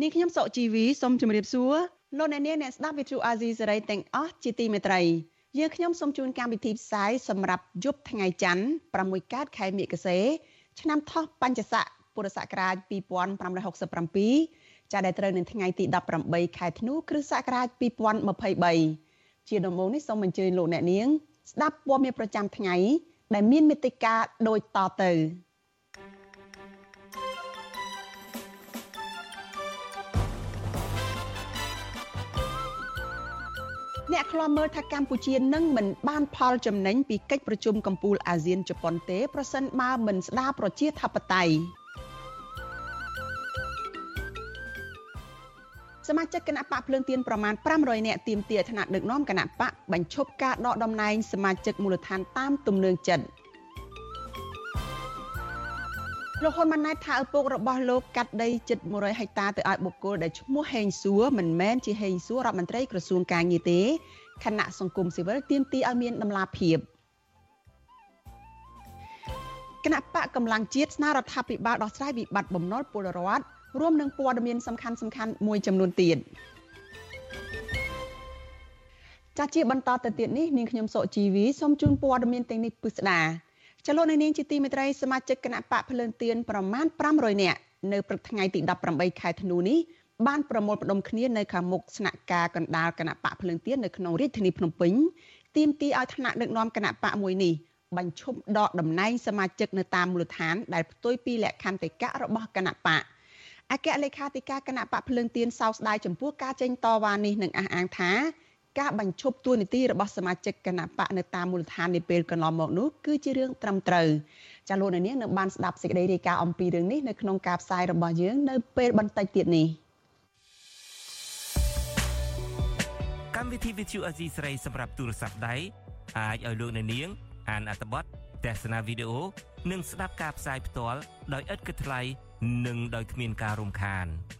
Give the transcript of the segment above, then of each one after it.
នាងខ្ញុំសុកជីវីសូមជម្រាបសួរលោកអ្នកនាងអ្នកស្ដាប់ Vuthu Azizi Serai ទាំងអស់ជាទីមេត្រីយើងខ្ញុំសូមជូនកម្មវិធីផ្សាយសម្រាប់យប់ថ្ងៃច័ន្ទ6កើតខែមិគសេ ឆ្នាំថោះបัญចស័កពុរសករាជ2567ចាដែលត្រូវនៅថ្ងៃទី18ខែធ្នូគ្រិស្តសករាជ2023ជាដំបូងនេះសូមអញ្ជើញលោកអ្នកនាង ស្ដាប់ព័ត៌មានប្រចាំថ្ងៃដែលមានមេតិការដូចតទៅ អ្នកខ្លាំមើលថាកម្ពុជានឹងមិនបានផលចំណេញពីកិច្ចប្រជុំកំពូលអាស៊ានជប៉ុនទេប្រសិនបើមិនស្ដារប្រជាធិបតេយ្យសមាជិកគណៈបកភ្លើងទៀនប្រមាណ500នាក់ទាមទារថ្នាក់ដឹកនាំគណៈបកបញ្ឈប់ការដកតំណែងសមាជិកមូលដ្ឋានតាមទំនឹងចិត្ត លោកហ៊ុនម៉ាណែតថាឪពុករបស់លោកកាត់ដីជិត100ហិកតាទៅឲ្យបុគ្គលដែលឈ្មោះហេងសួរមិនមែនជាហេងសួររដ្ឋមន្ត្រីក្រសួងកាងារទេគណៈសង្គមស៊ីវិលទាមទារឲ្យមានដំណាភាពគណៈបកកម្លាំងជាតិស្នើរដ្ឋាភិបាលដោះស្រាយវិបត្តិបំណុលពលរដ្ឋរួមនឹងព័ត៌មានសំខាន់សំខាន់មួយចំនួនទៀតចាស់ជាបន្តទៅទៀតនេះនាងខ្ញុំសុជីវីសូមជូនព័ត៌មានទាំងនេះពិស្ដា ចលនានាងជាទីមេត្រីសមាជិកគណៈបកភ្លើងទៀនប្រមាណ500នាក់នៅព្រឹកថ្ងៃទី18ខែធ្នូនេះបានប្រមូលផ្ដុំគ្នានៅខាងមុខស្នាក់ការកណ្ដាលគណៈបកភ្លើងទៀននៅក្នុងរាជធានីភ្នំពេញទាមទារឲ្យថ្នាក់ដឹកនាំគណៈបកមួយនេះបញ្ឈប់ដកតំណែងសមាជិកនៅតាមមូលដ្ឋានដែលផ្ទុយពីលក្ខន្តិកៈរបស់គណៈបកអគ្គលេខាធិការគណៈបកភ្លើងទៀនសោកស្ដាយចំពោះការចេញតវ៉ានេះនឹងអះអាងថា ការបញ្ឈប់ទួនាទីរបស់សមាជិកគណៈបកនៅតាមមូលដ្ឋាននាពេលកន្លងមកនោះគឺជារឿងត្រឹមត្រូវចាលោកនាងនឹងបានស្ដាប់សេចក្តីរាយការណ៍អំពីរឿងនេះនៅក្នុងការផ្សាយរបស់យើងនៅពេលបន្តិចទៀតនេះកម្មវិធី Vithu Azizi ស្រីសម្រាប់ទូរស័ព្ទដៃអាចឲ្យលោកនាង អានអត្ថបទទស្សនាវីដេអូនិងស្ដាប់ការផ្សាយផ្ទាល់ដោយឥតគិតថ្លៃនិងដោយគ្មានការរំខាន។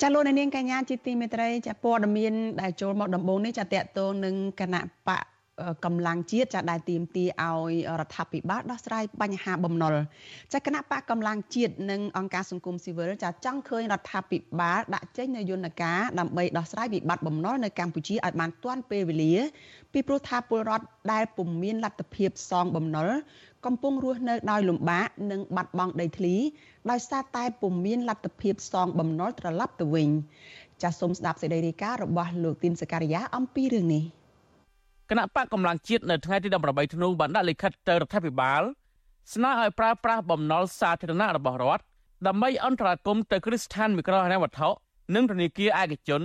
ចាលោកនាងកញ្ញាជាទីមេត្រីចាព័ត៌មានដែលចូលមកដំបូងនេះចាតកតងនឹងគណៈបក កម្លាំងជាតិចាដែលទៀមទីឲ្យរដ្ឋាភិបាលដោះស្រាយបញ្ហាបំណុលចាគណៈបកកម្លាំងជាតិនិងអង្គការសង្គមស៊ីវិលចាចង់ឃើញរដ្ឋាភិបាលដាក់ចេញនូវយន្តការដើម្បីដោះស្រាយវិបត្តិបំណុលនៅកម្ពុជាឲ្យបានទាន់ពេលវេលា ពីព្រោះថាពលរដ្ឋដែលពុំមានលទ្ធភាពសងបំណុលកំពុងរស់នៅដោយលំបាកនិងបាត់បង់ដីធ្លីដោយសារតែពុំមានលទ្ធភាពសងបំណុលត្រឡប់ទៅវិញចាសសូមស្ដាប់សេចក្តីរាយការណ៍របស់លោកទីនសការីយ៉ាអំពីរឿងនេះ គណៈបកកម្លាំងជាតិនៅថ្ងៃទី18ធ្នូបានដាក់លិខិតទៅរដ្ឋាភិបាលស្នើឲ្យប្រើប្រាស់បំណុលសាធារណៈរបស់រដ្ឋដើម្បីអន្តរាគមន៍ទៅគ្រឹះស្ថានមីក្រូហិរញ្ញវត្ថុនិងធនាគារឯកជន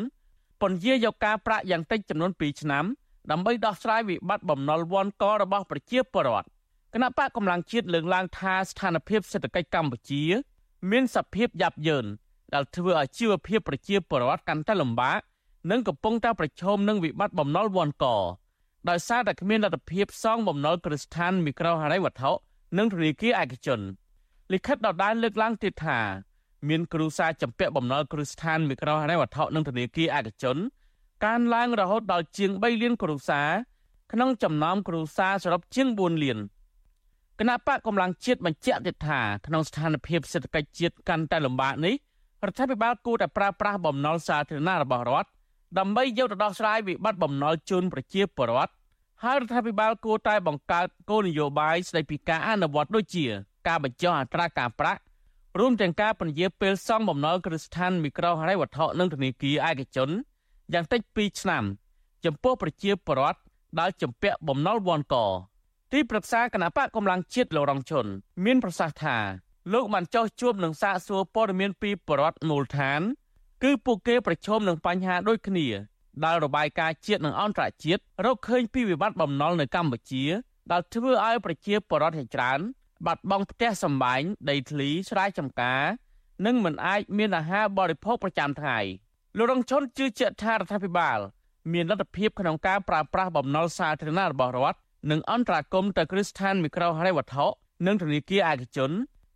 ពន្យាយកការប្រាក់យ៉ាងតិចចំនួន2ឆ្នាំដើម្បីដោះស្រាយវិបត្តិបំណុលវាន់ករបស់ប្រជាពលរដ្ឋគណៈបកកម្លាំងជាតិលើកឡើងថាស្ថានភាពសេដ្ឋកិច្ចកម្ពុជា មានសភាពយ៉ាប់យ៉ឺនដែលធ្វើឲ្យជីវភាពប្រជាពលរដ្ឋកាន់តែលំបាកនិងកំពុងតែប្រឈមនឹងវិបត្តិបំណុលវាន់ក ដោយសារតែគ្មានលទ្ធភាពសងបំណុលគ្រឹះស្ថានមីក្រូហិរញ្ញវត្ថុនិងធនាគារឯកជនលិខិតដដែលលើកឡើងទៀតថាមានគ្រូសាចម្ពាក់បំណុលគ្រឹះស្ថានមីក្រូហិរញ្ញវត្ថុនិងធនាគារឯកជនកើនឡើងរហូតដល់ជាង3លានគ្រួសារក្នុងចំណោមគ្រួសារសរុបជាង4លានគណៈបកកម្លាំងជាតិបញ្ជាក់ទៀតថាក្នុងស្ថានភាពសេដ្ឋកិច្ចជាតិកាន់តែលំបាកនេះរដ្ឋាភិបាលគួរតែប្រើប្រាស់បំណុលសាធារណៈរបស់រដ្ឋ ដើម្បីយកទៅដោះស្រាយវិបត្តិបំណុលជូនប្រជាពលរដ្ឋហើយរដ្ឋាភិបាលគួរតែបង្កើតគោលនយោបាយស្តីពីការអនុវត្តដូចជា ការបញ្ចុះអត្រាការប្រាក់រួមទាំងការពន្យាពេលសងបំណុលគ្រឹះស្ថានមីក្រូហិរញ្ញវត្ថុនិងធនាគារឯកជនយ៉ាងតិច2ឆ្នាំ ចំពោះប្រជាពលរដ្ឋដែលជំពាក់បំណុលវ៉ាន់កទីប្រឹក្សាគណៈបកកម្លាំងជាតិលោករងឈុនមានប្រសាសន៍ថាលោកបានចោះជួបនឹងសាកសួរព័ត៌មានពីបរដ្ឋមូលដ្ឋាន គឺពួកគេប្រឈមនឹងបញ្ហាដូចគ្នាដែលរបាយការណ៍ជាតិនិងអន្តរជាតិរកឃើញពីវិបត្តិបំណុលនៅកម្ពុជាដែលធ្វើឲ្យប្រជាពលរដ្ឋជាច្រើនបាត់បង់ផ្ទះសម្បែងដីធ្លីស្រែចម្ការនិងមិនអាចមានអាហារបរិភោគប្រចាំថ្ងៃលោករងឈុនជឿជាក់ថារដ្ឋាភិបាល មានលទ្ធភាពក្នុងការប្រើប្រាស់បំណុលសាធារណៈរបស់រដ្ឋនិងអន្តរាគមន៍ទៅគ្រឹះស្ថានមីក្រូហិរញ្ញវត្ថុនិងធនាគារឯកជន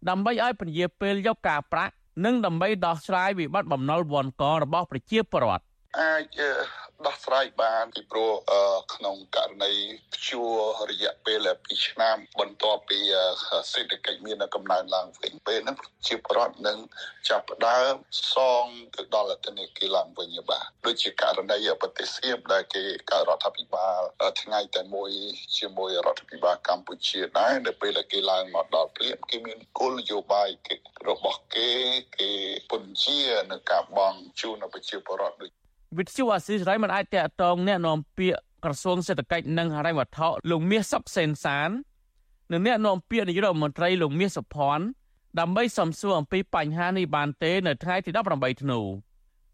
ដើម្បីឲ្យពញាពេលយកការប្រាក់ និងដើម្បីដោះស្រាយវិបត្តិបំណុលវ៉ាន់ករបស់ប្រជាពលរដ្ឋ អាចដោះស្រាយបានពីព្រោះក្នុងករណីព្យួររយៈពេល2ឆ្នាំ បន្ទាប់ពីសេដ្ឋកិច្ចមានកំណើនឡើងវិញពេលហ្នឹងជាប្រដ្ឋនឹងចាប់ផ្ដើមសងទៅដល់ធនាគារឡើងវិញបាទដូចជាករណីប្រទេសសៀមដែលគេកើតរដ្ឋាភិបាលថ្ងៃតែមួយជាមួយរដ្ឋាភិបាលកម្ពុជាដែរនៅពេលដែលគេឡើងមកដល់ព្រាមគេមានគោលនយោបាយរបស់គេគេពន្យានៅការបង់ជូនប្រជាពលរដ្ឋដូច វិទ្យុអាស៊ីសេរីមិនអាចតាក់ទងแนะនាំពាក្យក្រសួងសេដ្ឋកិច្ចនិងហិរញ្ញវត្ថុលោកមាសសុកសេនសាននិងអ្នកនាំពាក្យនាយករដ្ឋមន្ត្រីលោកមាសសុភ័ណ្ឌដើម្បីសំសួរអំពីបញ្ហានេះបានទេនៅថ្ងៃទី18ធ្នូ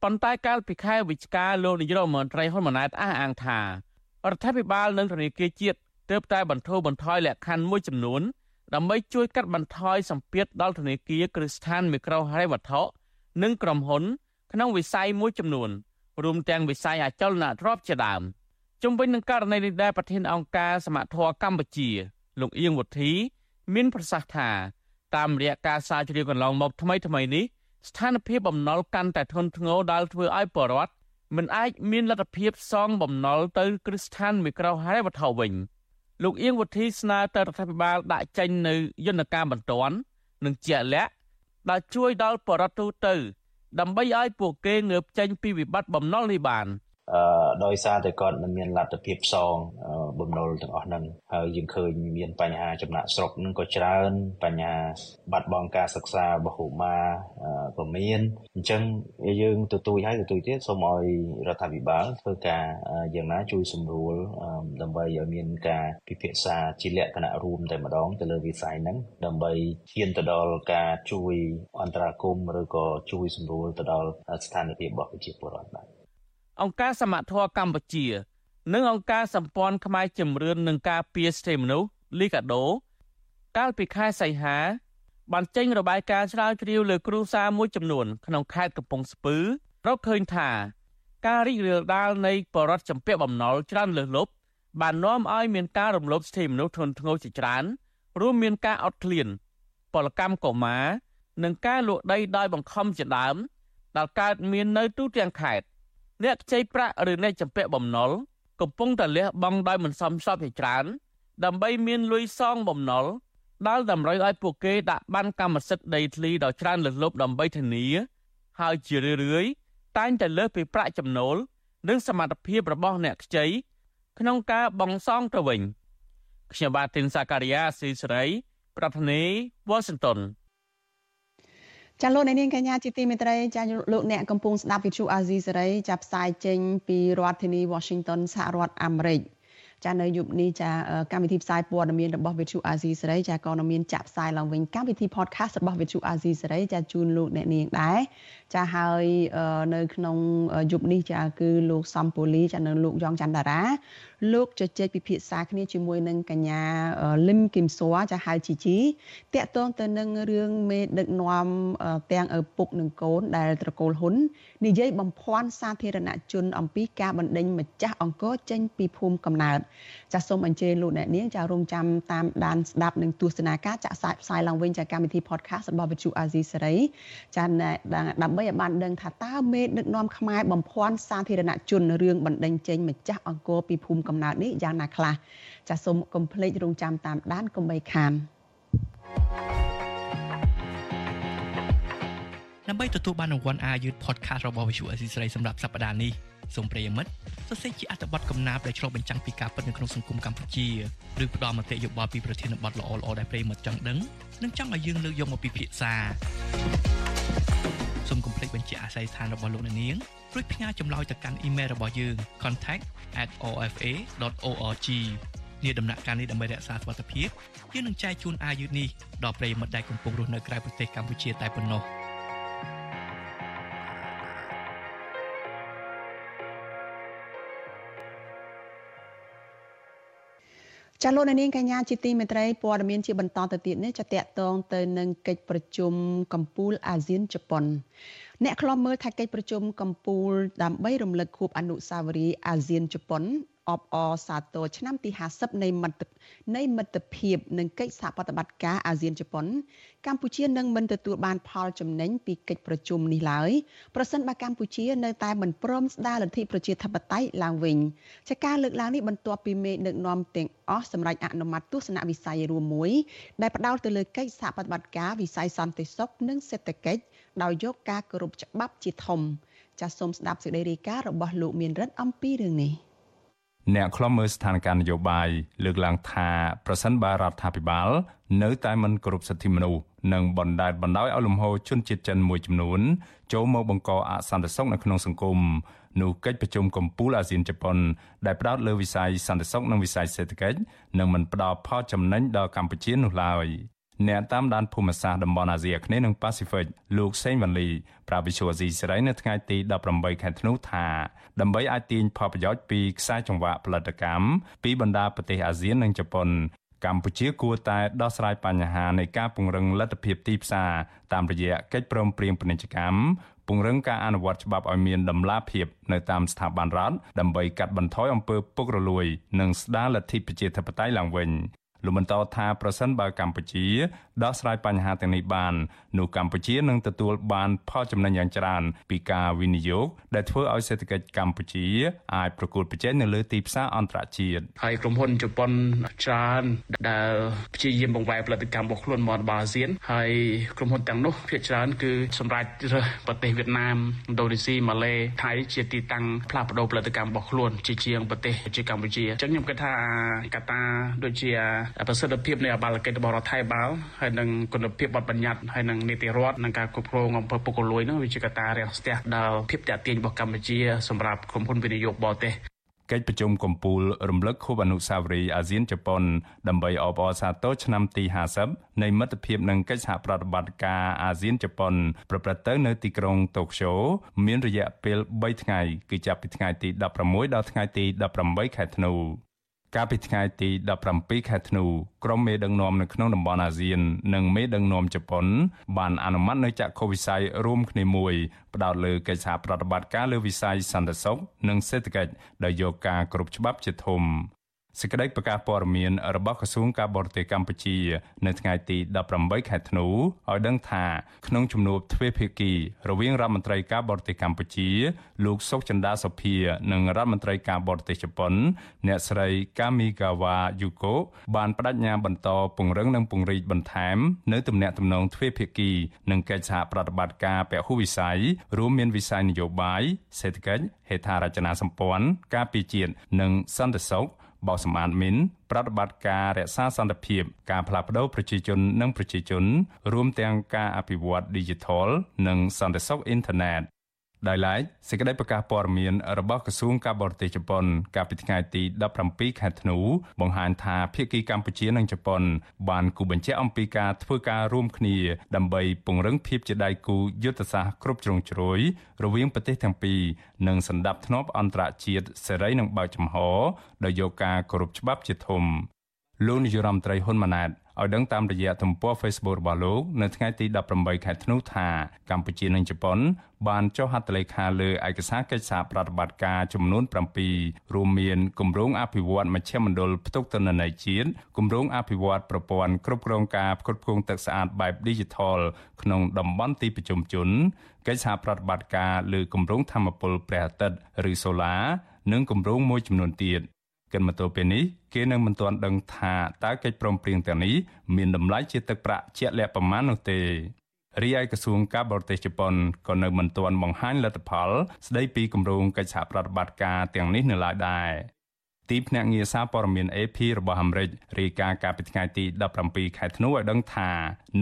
ប៉ុន្តែកាលពីខែវិច្ឆិកាលោកនាយករដ្ឋមន្ត្រីហ៊ុនម៉ាណែតអះអាងថារដ្ឋាភិបាលនិងធនាគារជាតិទើបតែបន្ធូរបន្ថយលក្ខខណ្ឌមួយចំនួនដើម្បីជួយកាត់បន្ថយសម្ពាធដល់ធនាគារគ្រឹះស្ថានមីក្រូហិរញ្ញវត្ថុនិងក្រុមហ៊ុនក្នុងវិស័យមួយចំនួន។ រួមទាំងវិស័យអចលនទ្រព្យជាដើមជុំវិញនឹងករណីនេះដែរប្រធានអង្គការសមត្ថៈកម្ពុជា លោកអៀងវុធី មានប្រសាសន៍ថាតាមរយៈការសាជ្រាវកន្លងមកថ្មីថ្មីនេះស្ថានភាពបំណុលកាន់តែធ្ងន់ធ្ងរដែលធ្វើឲ្យបរដ្ឋមិនអាចមានលទ្ធភាពសងបំណុលទៅគ្រឹះស្ថានមីក្រូហិរញ្ញវត្ថុវិញលោកអៀងវុធីស្នើទៅរដ្ឋាភិបាលដាក់ចេញនៅយន្តការបន្ទាន់និងជាក់លាក់ដែលជួយដល់បរដ្ឋទូទៅ ដើម្បីឲ្យពួកគេងើបចេញពីវិបត្តិបំណុលនេះបាន។អឺ ដោយសារតែគាត់មិនមានលទ្ធភាពសងបំណុលទាំងអស់ហ្នឹងហើយយើងឃើញមានបញ្ហាចំណាក់ស្រុកហ្នឹងក៏ច្រើនបញ្ហាបាត់បង់ការសិក្សារបស់កុមារក៏មានអញ្ចឹងយើងទទូចហើយទទូចទៀតសូមឲ្យរដ្ឋាភិបាលធ្វើការយ៉ាងណាជួយសម្រួលដើម្បីឲ្យមានការពិភាក្សាជាលក្ខណៈរួមតែម្ដងទៅលើវិស័យហ្នឹងដើម្បីឈានទៅដល់ការជួយអន្តរាគមន៍ឬក៏ជួយសម្រួលទៅដល់ស្ថានភាពរបស់ប្រជាពលរដ្ឋបាទ អង្គការសមត្ថៈកម្ពុជា និងអង្គការសម្ព័ន្ធខ្មែរជំរឿននឹងការពារសិទ្ធិមនុស្សលីកាដូ កាលពីខែសីហា បានចេញរបាយការណ៍ស្រាវជ្រាវលើគ្រួសារមួយចំនួន ក្នុងខេត្តកំពង់ស្ពឺរកឃើញថាការរីករាលដាលនៃបរិវត្តចម្ពាក់បំណុលច្រើនលើសលប់បាននាំឲ្យមានការរំលោភសិទ្ធិមនុស្សធ្ងន់ធ្ងរជាច្រើនរួមមានការអត់ឃ្លាន ពលកម្មកុមារនិងការលួចដីដោយបង្ខំជាដើមដែលកើតមាននៅទូទាំងខេត្ត អ្នកខ្ចីប្រាក់ឬអ្នកចម្ពាក់បំណុលកំពុងតែលះបង់ដោយមិនសមស្របជាច្រើនដើម្បីមានលុយសងបំណុលដែលតម្រូវឲ្យពួកគេដាក់បានកម្មសិទ្ធិដីធ្លីដ៏ច្រើនលើសលប់ដើម្បីធានា ហើយជារឿយៗតែងតែលើសពីប្រាក់ចំណូល និងសមត្ថភាពរបស់អ្នកខ្ចីក្នុងការបង់សងទៅវិញខ្ញុំបាទទីនសាការីយ៉ាស៊ីសេរី ប្រធានាទីវ៉ាស៊ីនតោន ចាលោកអ្នកនាងកញ្ញាជាទីមេត្រីចាលោកអ្នកកំពុងស្ដាប់វិទ្យុអាស៊ីសេរីចាប់ផ្សាយចេញពីរដ្ឋធានី Washington សហរដ្ឋអាមេរិកចានៅយប់នេះចាកម្មវិធីផ្សាយព័ត៌មានរបស់ Vithu Azizi សេរីចាក៏នឹងមានចាក់ផ្សាយឡើងវិញកម្មវិធី podcast របស់ Vithu Azizi សេរីចាជូនលោកអ្នកនាងដែរ ចាហើយនៅក្នុងយប់នេះចាគឺលោកសំពូលីចានៅលោកយ៉ងច័ន្ទតារាលោកជជែកពិភាក្សាគ្នាជាមួយនឹងកញ្ញាលឹមគឹមសួរចាហៅជីជីតកតងទៅនឹងរឿងមេដឹកនាំទាំងឪពុកនិងកូនដែលត្រកូលហ៊ុននិយាយបំភាន់សាធារណជនអំពីការបណ្ដេញម្ចាស់អង្គរចេញពីភូមិកំណើតចាសូមអញ្ជើញលោកអ្នកនាងចារួមចាំតាមដានស្ដាប់និងទស្សនាការចាក់ផ្សាយឡើងវិញចាកម្មវិធី podcast របស់វិទ្យុអាស៊ីសេរីចាដើម្បីឲ្យបានដឹងថាតើមេដឹកនាំខ្មែរបំភាន់សាធារណជនរឿងបណ្ដេញចេញម្ចាស់អង្គរពីភូមិកំណើតនេះយ៉ាងណាខ្លះចាសូមកុំភ្លេចរងចាំតាមដានកុំបីខានដើម្បីទទួលបានរង្វាន់អាយុ podcast របស់ Visual Assisray សម្រាប់សប្តាហ៍នេះសូមប្រិយមិត្តសរសេរជាអត្ថបទកំណាព្យដែលឆ្លុះបញ្ចាំងពីការពិតនៅក្នុងសង្គមកម្ពុជាឬផ្ដល់មតិយោបល់ពីប្រធានបទល្អៗដែលប្រិយមិត្តចង់ដឹងនិងចង់ឲ្យយើងលើកយកមកពិភាក្សា សូមកុំភ្លេចបញ្ជាអាស័យដ្ឋានរបស់លោកអ្នកនាងរួចផ្ញើចម្លើយទៅកាន់អ៊ីមែលរបស់យើង contact@ofa.org នាដំណាក់កាលនេះដើម្បីរក្សាសុវត្ថិភាពយើងនឹងចែកជូនអាយុនេះដល់ប្រិយមិត្តដែលកំពុងរស់នៅក្រៅប្រទេសកម្ពុជាតែប៉ុណ្ណោះ។ ចាលោកនាងកញ្ញាជាទីមេត្រីព័ត៌មានជាបន្តទៅទៀតនេះចាតកតងទៅនឹងកិច្ចប្រជុំកម្ពុជាអាស៊ានជប៉ុន អ្នកខ្លំមើលថាកិច្ចប្រជុំកម្ពុជាដើម្បីរំលឹកខួបអនុស្សាវរីយ៍អាស៊ានជប៉ុនអបអសាទរឆ្នាំទី50នៃមិត្តនៃមិត្តភាពនិងកិច្ចសហប្រតិបត្តិការអាស៊ានជប៉ុន កម្ពុជានឹងមិនទទួលបានផលចំណេញពីកិច្ចប្រជុំនេះឡើយប្រសិនបើកម្ពុជានៅតែមិនព្រមស្ដារលទ្ធិប្រជាធិបតេយ្យឡើងវិញចាការលើកឡើងនេះបន្ទាប់ពីមេដឹកនាំទាំងអស់សម្រាប់អនុម័តទស្សនវិស័យរួមមួយដែលផ្ដោតទៅលើកិច្ចសហប្រតិបត្តិការវិស័យសន្តិសុខនិងសេដ្ឋកិច្ច ដោយយកការគោរពច្បាប់ជាធំចាសសូមស្ដាប់សេចក្តីរាយការណ៍របស់លោកមានរិទ្ធអំពីរឿងនេះ។អ្នកខ្លំមើលស្ថានភាពនយោបាយលើកឡើងថាប្រសិនបើរដ្ឋាភិបាល នៅតែមិនគោរពសិទ្ធិមនុស្សនិងបណ្តែតបណ្ដោយឲ្យលំហូរជនជាតិចិនមួយចំនួនចូលមកបង្កអសន្តិសុខនៅក្នុងសង្គមនោះកិច្ចប្រជុំកំពូលអាស៊ានជប៉ុនដែលផ្ដោតលើវិស័យសន្តិសុខនិងវិស័យសេដ្ឋកិច្ចនឹងមិនផ្ដល់ផលចំណេញដល់កម្ពុជានោះឡើយ អ្នកតាមដានភូមិសាស្ត្រតំបន់អាស៊ីអាគ្នេយ៍និងប៉ាស៊ីហ្វិកលោកសេងវ៉ាលីប្រាវិសុវអាស៊ីសេរីនៅថ្ងៃទី18ខែធ្នូថាដើម្បីអាចទាញផលប្រយោជន៍ពីខ្សែចង្វាក់ផលិតកម្មពីបណ្ដាប្រទេសអាស៊ាននិងជប៉ុនកម្ពុជាគួរតែដោះស្រាយបញ្ហានៃការពង្រឹងលទ្ធភាពទីផ្សារតាមរយៈកិច្ចព្រមព្រៀងពាណិជ្ជកម្មពង្រឹងការអនុវត្តច្បាប់ឲ្យមានដំណាភាពនៅតាមស្ថាប័នរដ្ឋដើម្បីកាត់បន្ថយអំពើពុករលួយ និងស្ដារលទ្ធិប្រជាធិបតេយ្យឡើងវិញ លោកបន្តថាប្រសិនបើកម្ពុជាដោះស្រាយបញ្ហាទាំងនេះបាននោះកម្ពុជានឹងទទួលបានផលចំណេញយ៉ាងច្រើនពីការវិនិយោគដែលធ្វើឲ្យសេដ្ឋកិច្ចកម្ពុជាអាចប្រកួតប្រជែងនៅលើទីផ្សារអន្តរជាតិហើយក្រុមហ៊ុនជប៉ុនច្រើនដែលព្យាយាមបង្វែរផលិតកម្មរបស់ខ្លួនមកដល់អាស៊ានហើយក្រុមហ៊ុនទាំងនោះភាគច្រើនគឺសម្រាប់រើសប្រទេសវៀតណាមឥណ្ឌូនេស៊ីម៉ាឡេថៃជាទីតាំងផ្លាស់ប្ដូរផលិតកម្មរបស់ខ្លួនជាជាងប្រទេសជាកម្ពុជាអញ្ចឹងខ្ញុំគិតថាកត្តាដូចជាប្រសិទ្ធភាពនៃអបាលកិច្ចរបស់រដ្ឋាភិបាលហើយនិងគុណភាពបទបញ្ញត្តិហើយនិងនីតិរដ្ឋនិងការគ្រប់គ្រងអំពើពុករលួយនោះវាជាកត្តារាំងស្ទះដល់ភាពតាក់ទាញរបស់កម្ពុជាសម្រាប់ក្រុមហ៊ុនវិនិយោគបរទេសកិច្ចប្រជុំកំពូលរំលឹកខួបអនុស្សាវរីយ៍អាស៊ានជប៉ុនដើម្បីអបអរសាទរឆ្នាំទី50នៃមិត្តភាពនិងកិច្ចសហប្រតិបត្តិការអាស៊ានជប៉ុនប្រព្រឹត្តទៅនៅទីក្រុងតូក្យូមានរយៈពេល3ថ្ងៃគឺចាប់ពីថ្ងៃទី16ដល់ថ្ងៃទី18ខែធ្នូ កាលពីថ្ងៃទី17ខែធ្នូក្រុមមេដឹកនាំនៅក្នុងតំបន់អាស៊ាន និងមេដឹកនាំជប៉ុន បានអនុម័តនៅចក្ខុវិស័យរួមគ្នាមួយផ្ដោតលើកិច្ចសហប្រតិបត្តិការលើវិស័យសន្តិសុខនិងសេដ្ឋកិច្ចដោយយកការគ្រប់ច្បាប់ជាធំ សេចក្តីប្រកាសព័ត៌មានរបស់ក្រសួងការបរទេសកម្ពុជា នៅថ្ងៃទី18ខែធ្នូឲ្យដឹងថាក្នុងជំនួបទ្វេភាគី រវាងរដ្ឋមន្ត្រីការបរទេសកម្ពុជា លោកសុកចិន្តាសុភានិងរដ្ឋមន្ត្រីការបរទេសជប៉ុន អ្នកស្រីកាមីកាវ៉ាយូកូបានបដិញ្ញាបន្តពង្រឹងនិងពង្រីកបន្ថែមនៅទំនាក់ទំនងទ្វេភាគីនិងកិច្ចសហប្រតិបត្តិការពហុវិស័យរួមមានវិស័យនយោបាយសេដ្ឋកិច្ចហេដ្ឋារចនាសម្ព័ន្ធការពារជាតិនិងសន្តិសុខ បោសសម្អាតមីនប្រតិបត្តិការរក្សាសន្តិភាព ការផ្លាស់ប្តូរប្រជាជននិងប្រជាជន រួមទាំងការអភិវឌ្ឍ Digital និងសន្តិសុខអ៊ីនធឺណិត ដោយឡែកសេចក្តីប្រកាសព័ត៌មានរបស់ក្រសួងការបរទេសជប៉ុន កាលពីថ្ងៃទី17ខែធ្នូបង្ហាញថាភាគីកម្ពុជានិងជប៉ុន បានគូបញ្ជាក់អំពីការធ្វើការរួមគ្នា ដើម្បីពង្រឹងភាពជាដៃគូយុទ្ធសាស្ត្រគ្រប់ជ្រុងជ្រោយរវាងប្រទេសទាំងពីរនិងសម្ដាប់ធ្នាប់អន្តរជាតិសេរីនិងបើកចំហដោយយកការគោរពច្បាប់ជាធំលោកនាយរដ្ឋមន្ត្រីហ៊ុនម៉ាណែត ឲ្យដឹងតាមរយៈទំព័រ Facebook របស់លោកនៅថ្ងៃទី18ខែធ្នូថាកម្ពុជានិងជប៉ុនបានចុះហត្ថលេខាលើឯកសារកិច្ចសហប្រតិបត្តិការចំនួន7រួមមានគម្រោងអភិវឌ្ឍមជ្ឈមណ្ឌលផ្ទុកទិន្នន័យជាតិគម្រោងអភិវឌ្ឍប្រព័ន្ធគ្រប់គ្រងការផ្គត់ផ្គង់ទឹកស្អាតបែប Digital ក្នុងតំបន់ទីប្រជុំជនកិច្ចសហប្រតិបត្តិការលើគម្រោងធម្មពលព្រះអាទិត្យឬសូឡានិងគម្រោងមួយចំនួនទៀត គិតមកទល់ពេលនេះគេនៅមិនទាន់ដឹងថាតើកិច្ចព្រមព្រៀងទាំងនេះមានតម្លៃជាទឹកប្រាក់ជាក់លាក់ប៉ុន្មាននោះទេរីឯក្រសួងការបរទេសជប៉ុនក៏នៅមិនទាន់បង្ហាញលទ្ធផល ស្ដីពីគម្រោងកិច្ចសហប្រតិបត្តិការទាំងនេះនៅឡើយដែរទីភ្នាក់ងារសារព័ត៌មាន AP របស់អាមេរិករាយការណ៍កាលពីថ្ងៃទី17ខែធ្នូឲ្យដឹងថា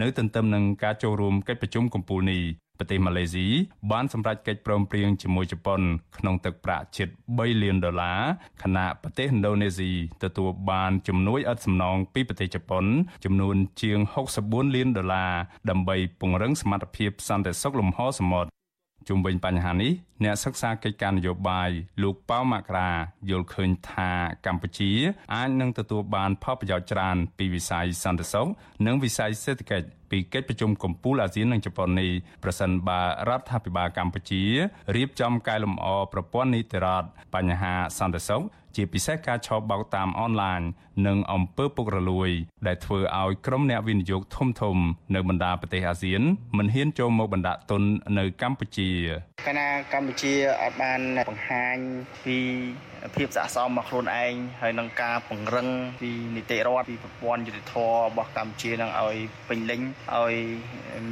នៅទន្ទឹមនឹងការចូលរួមកិច្ចប្រជុំកំពូលនេះ ប្រទេសម៉ាឡេស៊ីបានសម្រេចកិច្ចព្រមព្រៀងជាមួយជប៉ុន ក្នុងទឹកប្រាក់ជិត3លានដុល្លារខណៈប្រទេសឥណ្ឌូនេស៊ីទទួលបានជំនួយឥតសំណងពីប្រទេសជប៉ុន ចំនួនជាង64លានដុល្លារដើម្បីពង្រឹងសមត្ថភាពសន្តិសុខលំហសមុទ្រជុំវិញបញ្ហានេះអ្នកសិក្សាកិច្ចការនយោបាយលោកប៉ៅមករាយល់ឃើញថាកម្ពុជាអាចនឹងទទួលបានផលប្រយោជន៍ច្រើនពីវិស័យសន្តិសុខនិងវិស័យសេដ្ឋកិច្ច ពីកិច្ចប្រជុំកំពូលអាស៊ាននិងជប៉ុននេះប្រសិនបើរដ្ឋាភិបាលកម្ពុជារៀបចំកែលម្អប្រព័ន្ធនីតិរដ្ឋបញ្ហាសន្តិសុខជាពិសេសការឆបោកតាមអនឡាញនិងអំពើពុករលួយ ដែលធ្វើឲ្យក្រុមអ្នកវិនិយោគធំធំនៅបណ្ដាប្រទេសអាស៊ានមិនហ៊ានចូលមកបណ្ដាក់ទុននៅកម្ពុជាកាលណាកម្ពុជាអត់បានបង្ហាញពីភាពស័ក្តិសមរបស់ខ្លួនឯងហើយនឹងការពង្រឹងពីនីតិរដ្ឋពីប្រព័ន្ធយុតិធធរបស់កម្ពុជានឹងឲ្យពេញលេញឲ្យ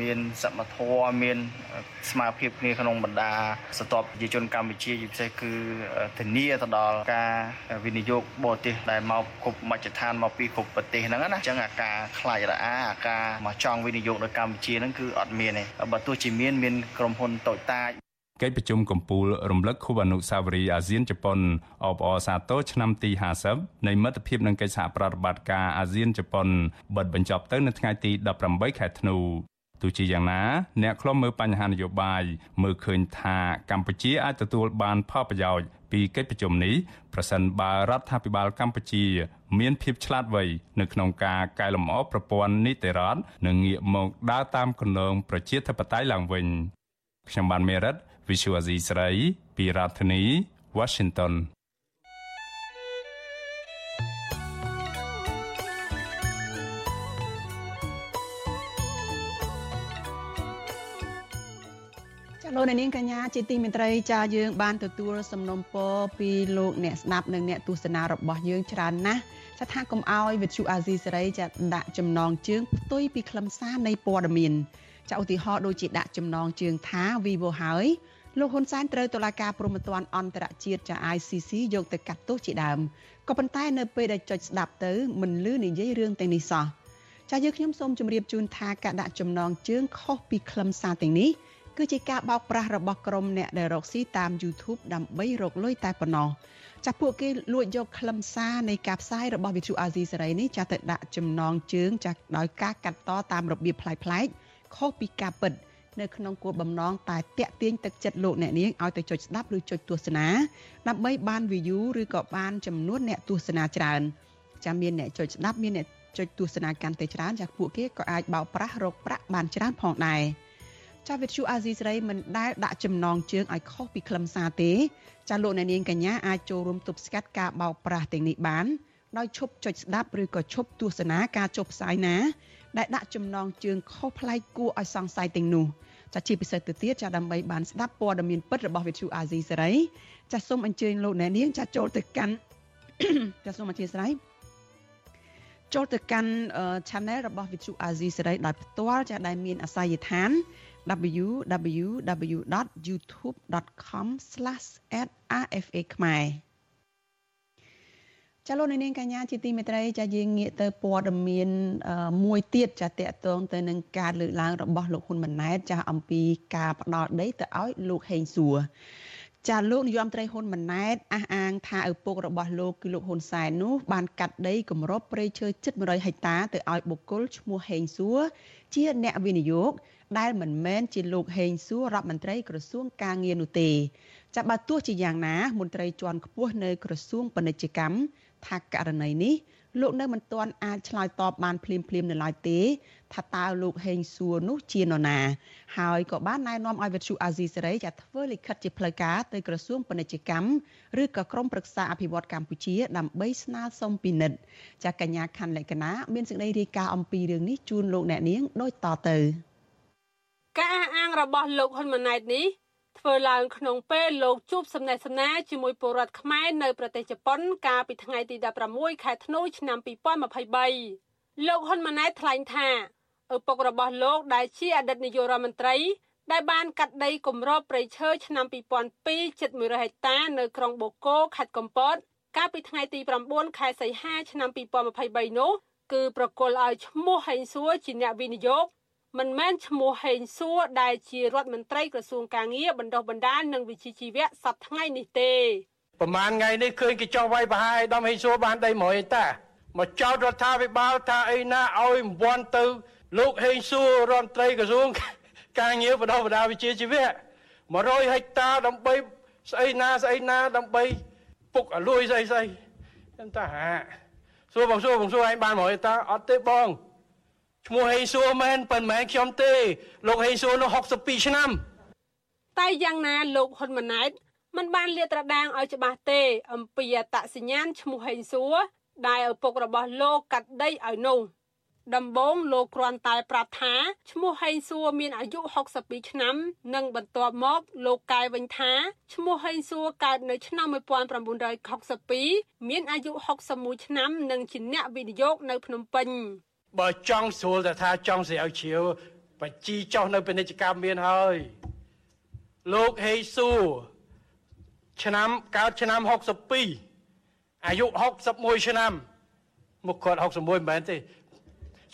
មានសមត្ថភាពមានស្មារតីគ្នាក្នុងបណ្ដាស្ទាប់ប្រជាជនកម្ពុជាជាពិសេសគឺធានាទៅដល់ការវិនិយោគបរទេសដែលមកគ្រប់មជ្ឈដ្ឋានមកពីគ្រប់ប្រទេសហ្នឹងណាអញ្ចឹងអាការខ្លាចរអាអាការមកចង់វិនិយោគនៅកម្ពុជាហ្នឹងគឺអត់មានទេបើទោះជាមានមានក្រុមហ៊ុនតូចតាច កិច្ចប្រជុំកំពូលរំលឹកខួបអនុស្សាវរីយ៍អាស៊ានជប៉ុនអបអរសាទរឆ្នាំទី50នៃមិត្តភាពនឹងកិច្ចសហប្រតិបត្តិការអាស៊ានជប៉ុនបិទបញ្ចប់ទៅនៅថ្ងៃទី18ខែធ្នូទោះជាយ៉ាងណា អ្នកខ្លំមើលបញ្ហានយោបាយមើលឃើញថាកម្ពុជាអាចទទួលបានផលប្រយោជន៍ពីកិច្ចប្រជុំនេះប្រសិនបើរដ្ឋាភិបាលកម្ពុជា មានភាពឆ្លាតវៃនៅក្នុងការកែលម្អប្រព័ន្ធនីតិរដ្ឋនិងងាកមកដើរតាមគន្លងប្រជាធិបតេយ្យឡើងវិញ ខ្ញុំបានមេរិត Visual Asia ស្រីពីរដ្ឋធានី Washington លោកនាងកញ្ញាជាទីមេត្រីចាយើងបានទទួលសំណុំពរពីលោកអ្នកស្ដាប់និងអ្នកទស្សនារបស់យើងច្រើនណាស់ថាថាកុំអោយវិទ្យុអាស៊ីសេរីចាដាក់ចំណងជើងផ្ទុយពីខ្លឹមសារនៃព័ត៌មាន ចាឧទាហរណ៍ដូចជាដាក់ចំណងជើងថា Vivo ហើយលោកហ៊ុនសែនត្រូវតុលាការព្រហ្មទណ្ឌអន្តរជាតិចា ICC យកទៅកាត់ទោសជាដើមក៏ប៉ុន្តែនៅពេលដែលចុចស្ដាប់ទៅមិនលឺនិយាយរឿងទាំងនេះសោះចាយើងខ្ញុំសូមជម្រាបជូនថាការដាក់ចំណងជើងខុសពីខ្លឹមសារទាំងនេះគឺជាការបោកប្រាស់របស់ក្រុមអ្នកដែលរកស៊ីតាម YouTube ដើម្បីរកលុយតែប៉ុណ្ណោះចាស់ពួកគេលួចយកខ្លឹមសារនៃការផ្សាយរបស់វិទ្យុអាស៊ីសេរីនេះចាស់ទៅដាក់ចំណងជើងចាស់ដោយការកាត់តតាមរបៀបប្លែកៗ ខុសពីការពិតនៅក្នុងគោលបំណងតែតាក់ទាញទឹកចិត្តលោកអ្នកនាងឲ្យទៅចុចស្ដាប់ឬចុចទស្សនាដើម្បីបាន view ឬក៏បានចំនួនអ្នកទស្សនាច្រើនចាំមានអ្នកចុចស្ដាប់មានអ្នកចុចទស្សនាកាន់តែច្រើនចាពួកគេក៏អាចបោកប្រាស់រកប្រាក់បានច្រើនផងដែរចាវិទ្យុអាស៊ីសេរីមិនដែលដាក់ចំណងជើងឲ្យខុសពីខ្លឹមសារទេចាលោកអ្នកនាងកញ្ញាអាចចូលរួមទប់ស្កាត់ការបោកប្រាស់ទាំងនេះបានដោយឈប់ចុចស្ដាប់ឬក៏ឈប់ទស្សនាការចុះផ្សាយណា ដែលដាក់ចំណងជើងខុសប្លែកគួរឲ្យសង្ស័យទាំងនោះចាជាពិសេសទៅទៀតចាដើម្បីបានស្ដាប់ព័ត៌មានពិតរបស់វិទ្យុអាស៊ីសេរីចាសូមអញ្ជើញលោកអ្នកនាងចាចូលទៅកាន់ចាសូមអធិស្ឋានចូលទៅកាន់ channel របស់វិទ្យុអាស៊ីសេរីដោយផ្ទាល់ចាដែលមានអាសយដ្ឋាន www.youtube.com/rfa ខ្មែរ ចាលោកនាងកញ្ញាជាទីមេត្រីចាយើងងាកទៅព័ត៌មានមួយទៀតចាតកតងទៅនឹងការលើកឡើងរបស់លោកហ៊ុនម៉ាណែតចាអំពីការផ្ដាល់ដីទៅឲ្យលោកហេងសួរចាលោកនាយរដ្ឋមន្ត្រីហ៊ុនម៉ាណែតអះអាងថាឪពុករបស់លោកគឺលោកហ៊ុនសែននោះបានកាត់ដីគម្របព្រៃឈើជិត100ហិកតាទៅឲ្យបុគ្គលឈ្មោះហេងសួរជាអ្នកវិនិយោគដែលមិនមែនជាលោកហេងសួររដ្ឋមន្ត្រីក្រសួងការងារនោះទេចាប់បើទោះជាយ៉ាងណាមន្ត្រីជាន់ខ្ពស់នៅក្រសួងពាណិជ្ជកម្ម ថាករណីនេះលោកនៅមិនទាន់អាចឆ្លើយតបបានភ្លាមភ្លាមនៅឡើយទេ ថាតើលោកហេងសួរនោះជានរណា ហើយក៏បានណែនាំឲ្យវិទ្យុអាស៊ីសេរីចាធ្វើលិខិតជាផ្លូវការទៅក្រសួងពាណិជ្ជកម្មឬក៏ក្រមប្រឹក្សាអភិវឌ្ឍកម្ពុជាដើម្បីស្នើសុំពិនិត្យចាកញ្ញាខាន់លក្ខណាមានសេចក្តីរាយការណ៍អំពីរឿងនេះជូនលោកអ្នកនាងដូចតទៅការអះអាងរបស់លោកហ៊ុនម៉ាណែតនេះ ធ្វើឡើងក្នុងពេលលោកជួបសំណេះសំណាលជាមួយពលរដ្ឋខ្មែរនៅប្រទេសជប៉ុន កាលពីថ្ងៃទី16ខែធ្នូឆ្នាំ2023លោកហ៊ុនម៉ាណែតថ្លែងថាឪពុករបស់លោកដែលជាអតីតនាយករដ្ឋមន្ត្រីដែលបានកាត់ដីគម្របព្រៃឈើឆ្នាំ2002ជិត100ហិកតានៅក្រុងបូកូខេត្តកំពត កាលពីថ្ងៃទី9ខែសីហាឆ្នាំ2023នោះគឺប្រគល់ឲ្យឈ្មោះហេងសួរជាអ្នកវិនិយោគ មិនមែនឈ្មោះហេងសួរដែលជារដ្ឋមន្ត្រីក្រសួងកាងារបណ្ដុះបណ្ដាលនិងវិជ្ជាជីវៈសប្តាហ៍ថ្ងៃនេះទេប្រហែលថ្ងៃនេះឃើញគេចោះវាយប្រហារឯដំហេងសួរបានដី100ហិកតាមកចោទរដ្ឋាភិបាលថាអីណាឲ្យមិនវាន់ទៅ លោកហេងសួររដ្ឋមន្ត្រីក្រសួងការងារបដោះបដាវិជាជីវៈ100ហិកតាដើម្បីស្អីណាស្អីណាដើម្បីពុកអលួយស្អីស្អីខ្ញុំថាហាសួរបងសួរបងសួរឯងបាន100ហិកតាអត់ទេបង ឈ្មោះហេងសួរមែនប៉ុន្មានខ្ញុំទេ លោកហេងសួរនោះ62ឆ្នាំ តែយ៉ាងណាលោកហ៊ុនម៉ាណែតមិនបានលាតត្រដាងឲ្យច្បាស់ទេ អំពីអត្តសញ្ញាណឈ្មោះហេងសួរដែលឪពុករបស់លោកកាត់ដីឲ្យនោះដំបូងលោកគ្រាន់តែប្រាប់ថាឈ្មោះហេងសួរមានអាយុ62ឆ្នាំ និងបន្ទាប់មកលោកកែវិញថាឈ្មោះហេងសួរកើតនៅឆ្នាំ1962មានអាយុ61ឆ្នាំ និងជាអ្នកវិនិយោគនៅភ្នំពេញ បើចង់ស្រួលតែថាចង់ស្រាវជ្រាវបជីចោះនៅពាណិជ្ជកម្មមានហើយលោកហេងសួរឆ្នាំកើតឆ្នាំ62អាយុ61ឆ្នាំមកគាត់61មិនមែនទេ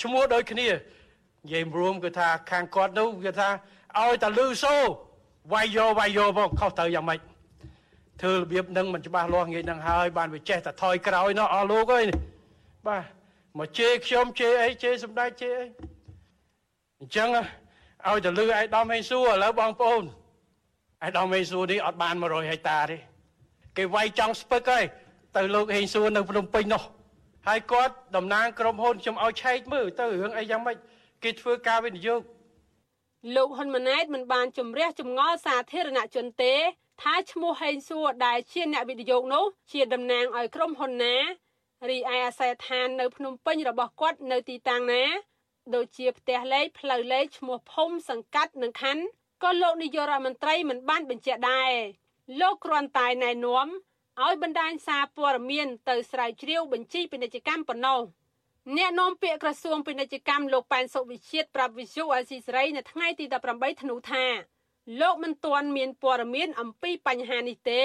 ឈ្មោះដូចគ្នានិយាយរួមគឺថាខាងគាត់នោះគឺថាឲ្យតែលឺសូវាយយោវាយយោមកខុសទៅយ៉ាងម៉េចធ្វើរបៀបនឹងមិនច្បាស់លាស់ងាយនឹងហើយបានវាចេះតែថយក្រោយនោះអស់លោកអើយបាទ មកជេរខ្ញុំជេរអីជេរសម្ដេចជេរអីអញ្ចឹងឲ្យតែលឺឯដំហេងសួរឥឡូវបងប្អូនឯដំហេងសួរនេះអត់បាន100ហិកតាទេគេវាយចង់ស្ពឹកហើយទៅលោកហេងសួរនៅភ្នំពេញនោះហើយគាត់តំណាងក្រុមហ៊ុនខ្ញុំឲ្យឆែកមើលទៅរឿងអីយ៉ាងម៉េចគេធ្វើការវិនិយោគលោកហ៊ុនម៉ាណែតមិនបានជំរះចម្ងល់សាធារណជនទេថាឈ្មោះហេងសួរដែលជាអ្នកវិនិយោគនោះជាតំណាងឲ្យក្រុមហ៊ុនណា រីឯអាសយដ្ឋាននៅភ្នំពេញរបស់គាត់នៅទីតាំងណាដូចជាផ្ទះលេខផ្លូវលេខឈ្មោះភូមិសង្កាត់និងខណ្ឌក៏លោកនាយករដ្ឋមន្ត្រីមិនបានបញ្ជាក់ដែរលោកគ្រាន់តែណែនាំឲ្យបណ្ដាញសារព័ត៌មានទៅស្រាវជ្រាវបញ្ជីពាណិជ្ជកម្មប៉ុណ្ណោះអ្នកនាំពាក្យក្រសួងពាណិជ្ជកម្មលោកប៉ែនសុវិជាតិប្រាប់វិសុអាស៊ីសេរីនៅថ្ងៃទី18ធ្នូថាលោកមិនទាន់មានព័ត៌មានអំពីបញ្ហានេះទេ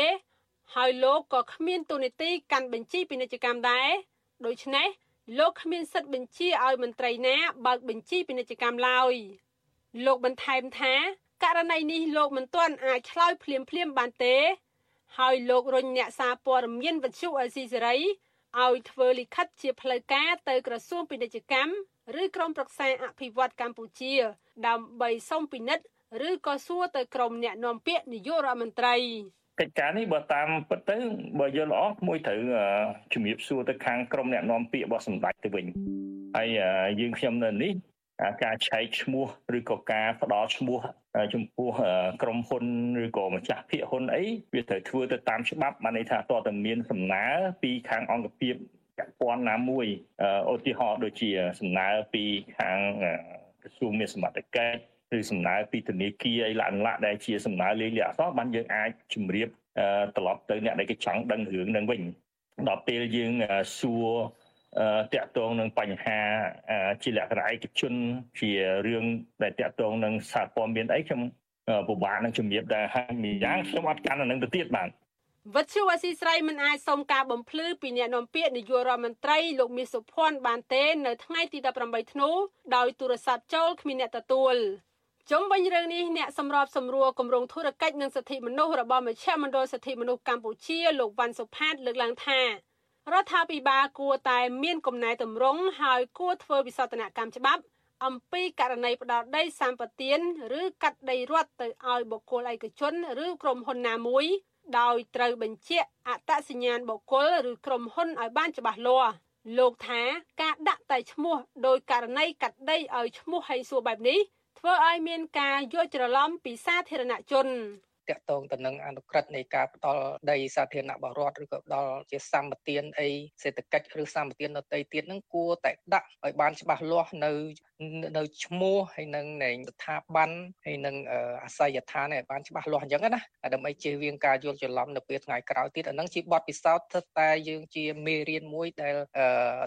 ហើយលោកក៏គ្មានទូនាទីកាន់បញ្ជីពាណិជ្ជកម្មដែរដូច្នេះលោកគ្មានសិទ្ធិបញ្ជាឲ្យមន្ត្រីណាបើកបញ្ជីពាណិជ្ជកម្មឡើយលោកបន្ថែមថាករណីនេះលោកមិនទាន់អាចឆ្លើយភ្លាមភ្លាមបានទេ ហើយលោករញអ្នកសារព័ត៌មានវិទ្យុអេស៊ីសេរីឲ្យធ្វើលិខិតជាផ្លូវការទៅក្រសួងពាណិជ្ជកម្មឬក្រមប្រឹក្សាអភិវឌ្ឍកម្ពុជា ដើម្បីសុំពិនិត្យឬក៏សួរទៅក្រមអ្នកនាំពាក្យនាយករដ្ឋមន្ត្រី កិច្ចការនេះបើតាមពិតទៅបើយល់ល្អមួយត្រូវជំរាបសួរទៅខាងក្រមអ្នកនាំពាក្យរបស់សម្ដេចទៅវិញហើយយើងខ្ញុំនៅនេះការឆែកឈ្មោះឬក៏ការផ្ដល់ឈ្មោះចំពោះក្រុមហ៊ុនឬក៏ម្ចាស់ភាគហ៊ុនអីវាត្រូវធ្វើទៅតាមច្បាប់បានន័យថាតើតើមានសំណើពីខាងអង្គភាពពាក់ព័ន្ធណាមួយឧទាហរណ៍ដូចជាសំណើពីខាងក្រសួងមានសមត្ថកិច្ច ឬសំណើពីធនាគារអីឡាក់ឡាក់ដែលជាសំណើលេខលាក់អក្សរបានយើងអាចជម្រាបត្រឡប់ទៅអ្នកដែលគេចង់ដឹងរឿងនឹងវិញដល់ពេលយើងសួរតាក់ទងនឹងបញ្ហាជាលក្ខណៈឯកជន ជារឿងដែលតាក់ទងនឹងសារព័ត៌មានអីខ្ញុំពិបាកនឹងជំរាបដែរហើយម្យ៉ាងខ្ញុំអត់កាន់អានឹងទៅទៀតបាទវត្តជអសីស្រីមិនអាចសុំការបំភ្លឺពីអ្នកនាំពាក្យនាយករដ្ឋមន្ត្រីលោកមាសសុភ័ណ្ឌបានទេ នៅថ្ងៃទី18ធ្នូដោយទូរស័ព្ទចូលគ្មានអ្នកទទួល ជុំវិញរឿងនេះអ្នកសម្របសម្រួលគម្រោងធុរកិច្ចនិងសិទ្ធិមនុស្សរបស់មជ្ឈមណ្ឌលសិទ្ធិមនុស្សកម្ពុជាលោកវ៉ាន់សុផាតលើកឡើងថារដ្ឋាភិបាលគួរតែមានកំណែតម្រង់ហើយគួរធ្វើវិសោធនកម្មច្បាប់ អំពីករណីផ្ដោតដីសម្បទានឬកាត់ដីរដ្ឋទៅឲ្យបុគ្គលឯកជនឬក្រុមហ៊ុនណាមួយ ដោយត្រូវបញ្ជាក់អត្តសញ្ញាណបុគ្គលឬក្រុមហ៊ុនឲ្យបានច្បាស់លាស់លោកថាការដាក់តែឈ្មោះដោយករណីកាត់ដីឲ្យឈ្មោះហៃសួរបែបនេះ ធ្វើឲ្យមានការយល់ច្រឡំពីសាធារណជន តកតងទៅនឹងអនុក្រឹត្យនៃការផ្ដល់ដីសាធារណៈបរដ្ឋឬក៏ផ្ដល់ជាសម្បទានអីសេដ្ឋកិច្ចឬសម្បទានដទៃទៀតហ្នឹងគួរតែដាក់ឲ្យបានច្បាស់លាស់នៅនៅឈ្មោះហើយនឹងនៃស្ថាប័នហើយនឹងអាស័យដ្ឋានឲ្យបានច្បាស់លាស់អញ្ចឹងណាដើម្បីជៀសវាងការយល់ច្រឡំនៅពេលថ្ងៃក្រោយទៀតអាហ្នឹងជាបទពិសោធន៍ស្ថិតតែយើងជាមេរៀនមួយដែល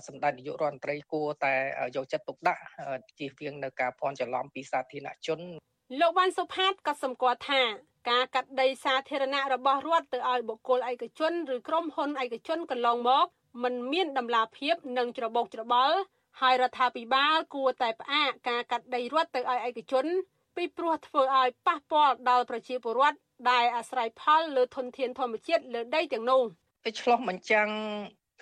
សម្ដេចនាយករដ្ឋមន្ត្រីគួរតែយកចិត្តទុកដាក់ជៀសវាងនៅការភ័ន្តច្រឡំពីសាធារណជនលោកវ៉ាន់សុផាតក៏សម្គាល់ថា ការកាត់ដីសាធារណៈរបស់រដ្ឋទៅឲ្យបុគ្គលឯកជនឬក្រុមហ៊ុនឯកជនកន្លងមកมันមានដំណាភាពនិងច្របូកច្របល់ហើយរដ្ឋាភិបាលគួរតែផ្អាកការកាត់ដីរដ្ឋទៅឲ្យឯកជន ពីព្រោះធ្វើឲ្យប៉ះពាល់ដល់ប្រជាពលរដ្ឋដែលអាស្រ័យផលលើធនធានធម្មជាតិលើដីទាំងនោះវាឆ្លោះបញ្ចាំង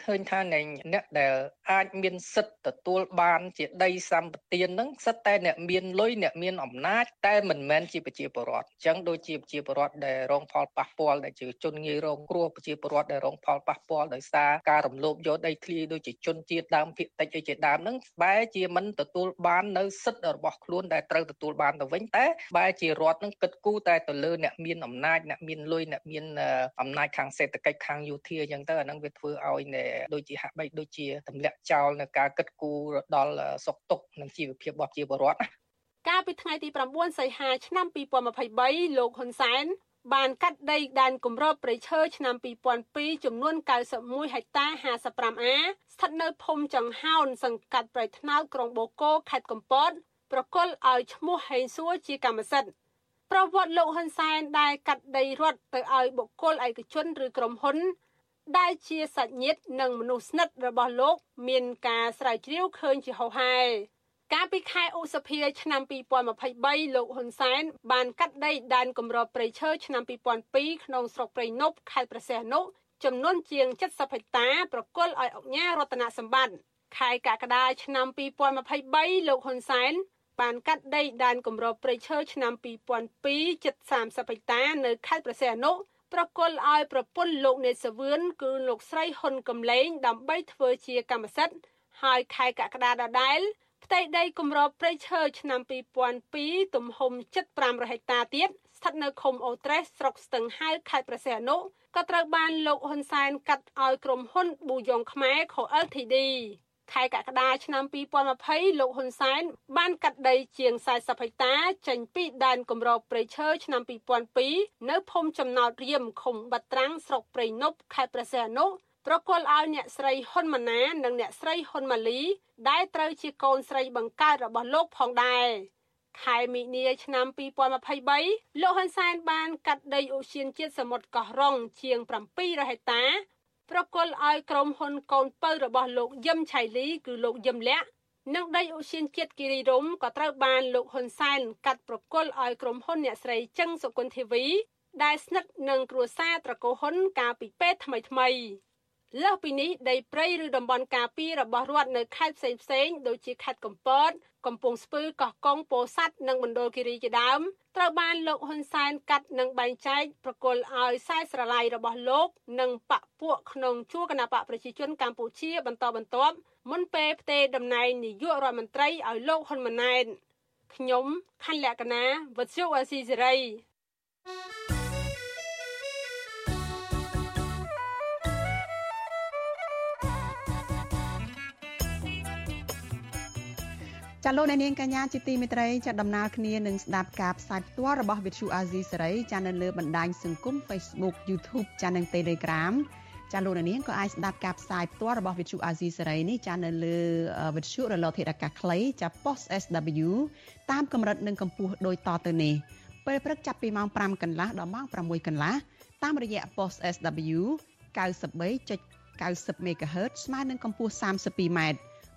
ឃើញថាអ្នកដែលអាចមានសិទ្ធិទទួលបានជាដីសម្បត្តិហ្នឹងសិតតែអ្នកមានលុយអ្នកមានអំណាចតែមិនមែនជាប្រជាពលរដ្ឋអញ្ចឹងដូចជាប្រជាពលរដ្ឋដែលរងផលប៉ះពាល់ដែលជាជនងាយរងគ្រោះប្រជាពលរដ្ឋដែលរងផលប៉ះពាល់ដោយសារការរំលោភយកដីធ្លីដូចជាជនជាតិដើមភាគតិចអីជាដើមហ្នឹងបែរជាមិនទទួលបាននៅសិទ្ធិរបស់ខ្លួនដែលត្រូវទទួលបានទៅវិញតែបែរជារដ្ឋនឹងគិតគូរតែទៅលើអ្នកមានអំណាចអ្នកមានលុយអ្នកមានអំណាចខាងសេដ្ឋកិច្ចខាងយោធាអញ្ចឹងទៅអាហ្នឹងវាធ្វើឲ្យដូចជាហាក់បីដូចជាទម្លាក់ចោលនៅការគិតគូរដល់សុខទុក្ខនិងជីវភាពរបស់ប្រជាពលរដ្ឋណាកាលពីថ្ងៃទី9សីហាឆ្នាំ2023លោកហ៊ុនសែនបានកាត់ដីដែនគម្របព្រៃឈើឆ្នាំ2002ចំនួន91ហិកតា 55A ស្ថិតនៅភូមិចង្ហោនសង្កាត់ព្រៃថ្នោតក្រុងបូកូខេត្តកំពតប្រគល់ឲ្យឈ្មោះហេងសួរជាកម្មសិទ្ធិប្រវត្តិលោកហ៊ុនសែនដែលកាត់ដីរដ្ឋទៅឲ្យបុគ្គលឯកជនឬក្រុមហ៊ុន ដែលជាសាច់ញាតិនិងមនុស្សស្និទ្ធរបស់លោក មានការស្រាវជ្រាវឃើញជាហោហែកាលពីខែឧសភាឆ្នាំ2023លោកហ៊ុនសែនបានកាត់ដីដែនគម្របព្រៃឈើឆ្នាំ2002ក្នុងស្រុកព្រៃនប់ខេត្តព្រះសីហនុចំនួនជាង70ហិកតាប្រគល់ឲ្យអង្គការរតនសម្បត្តិខែកក្កដាឆ្នាំ2023លោកហ៊ុនសែនបានកាត់ដីដែនគម្របព្រៃឈើឆ្នាំ2002ជិត30ហិកតានៅខេត្តព្រះសីហនុ ប្រគល់ឲ្យប្រពន្ធលោកនេសវឿនគឺលោកស្រីហ៊ុនកំលែងដើម្បីធ្វើជាកម្មសិទ្ធិហើយខែកក្កដាដដែលផ្ទៃដីគម្របព្រៃឈើឆ្នាំ2002ទំហំ75ហិកតាទៀតស្ថិតនៅឃុំអូត្រេសស្រុកស្ទឹងហៅខេត្តព្រះសីហនុក៏ត្រូវបានលោកហ៊ុនសែនកាត់ឲ្យក្រុមហ៊ុនប៊ូយ៉ុងខ្មែរខូ LTD ខែកក្កដាឆ្នាំ2020លោកហ៊ុនសែនបានកាត់ដីជាង40ហិកតាចេញពីដែនគម្របព្រៃឈើឆ្នាំ2002នៅភូមិចំណោតរៀមឃុំបាត់ត្រាំងស្រុកព្រៃនប់ខេត្តព្រះសីហនុប្រគល់ឲ្យអ្នកស្រីហ៊ុនម៉ាណានិងអ្នកស្រីហ៊ុនម៉ាលីដែលត្រូវជាកូនស្រីបង្កើតរបស់លោកផងដែរខែមីនាឆ្នាំ2023លោកហ៊ុនសែនបានកាត់ដីឧស្សាហជាតិសមុទ្រកោះរ៉ុងជាង700ហិកតា ប្រគល់ឲ្យក្រុមហ៊ុនកូនពៅរបស់លោកយឹមឆៃលីគឺលោកយឹមលាក់និងដីឧស្សាហជាតិគិរីរំក៏ត្រូវបានលោកហ៊ុនសែនកាត់ប្រគល់ឲ្យក្រុមហ៊ុនអ្នកស្រីចឹងសុគន្ធធីវីដែលស្និទ្ធនឹងគ្រួសារត្រកូលហ៊ុនកាលពីពេលថ្មីថ្មី លើសពីនេះដីព្រៃឬតំបន់ការពាររបស់រដ្ឋនៅខេត្តផ្សេងផ្សេងដូចជាខេត្តកំពត កំពង់ស្ពឺកោះកុងពោធិ៍សាត់និងមណ្ឌលគិរីជាដើមត្រូវបានលោកហ៊ុនសែនកាត់និងបែងចែកប្រគល់ឲ្យខ្សែស្រឡាយរបស់លោក និងបពពួកក្នុងជួរគណៈបកប្រជាជនកម្ពុជាបន្តបន្ទាប់មុនពេលផ្ទេរតំណែងនាយករដ្ឋមន្ត្រីឲ្យលោកហ៊ុនម៉ាណែតខ្ញុំខណ្ឌលក្ខណាវុទ្ធុអាស៊ីសេរី ចាលោកអ្នកនាងកញ្ញាជាទីមេត្រីចាដំណើរគ្នានឹងស្ដាប់ការផ្សាយផ្ទាល់របស់ Vithu Azizi សេរីចានៅលើបណ្ដាញសង្គម Facebook YouTube ចានិង Telegram ចាលោកអ្នកនាងក៏អាចស្ដាប់ការផ្សាយផ្ទាល់របស់ Vithu Azizi សេរីនេះចានៅលើ Vithu រលកធាតុអាកាសខ្លីចា Post SW តាមកម្រិតនិងកម្ពស់ដូចតទៅនេះពេលព្រឹកចាប់ពីម៉ោង5កន្លះដល់ម៉ោង6កន្លះតាមរយៈ Post SW 93.90 MHz ស្មើនឹងកម្ពស់ 32m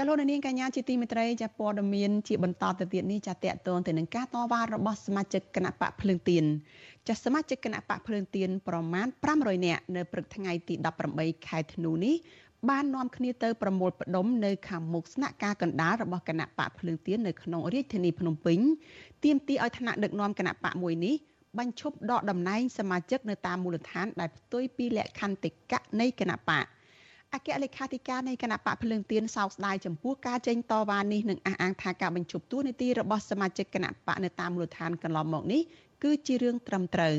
ចលនានាងកញ្ញាជាទីមេត្រីចាព័ត៌មានជាបន្តទៅទៀតនេះចាតកតងទៅនឹងការតវ៉ារបស់សមាជិកគណៈបកភ្លើងទៀនចាសមាជិកគណៈបកភ្លើងទៀនប្រមាណ500នាក់នៅព្រឹកថ្ងៃទី18ខែធ្នូនេះបាននាំគ្នាទៅប្រមូលផ្ដុំនៅខាងមុខស្នាក់ការកណ្ដាលរបស់គណៈបកភ្លើងទៀននៅក្នុងរាជធានីភ្នំពេញទាមទារឲ្យថ្នាក់ដឹកនាំគណៈបកមួយនេះបញ្ឈប់ដកតំណែងសមាជិកនៅតាមមូលដ្ឋានដែលផ្ទុយពីលក្ខន្តិកៈនៃគណៈបក អគ្គលេខាធិការនៃគណៈបកភ្លើងទៀនសោកស្ដាយចំពោះការចេញតវ៉ានេះនិងអះអាងថាការបញ្ឈប់តួនាទីរបស់សមាជិកគណៈបកនៅតាមមូលដ្ឋានកន្លងមកនេះគឺជារឿងត្រឹមត្រូវ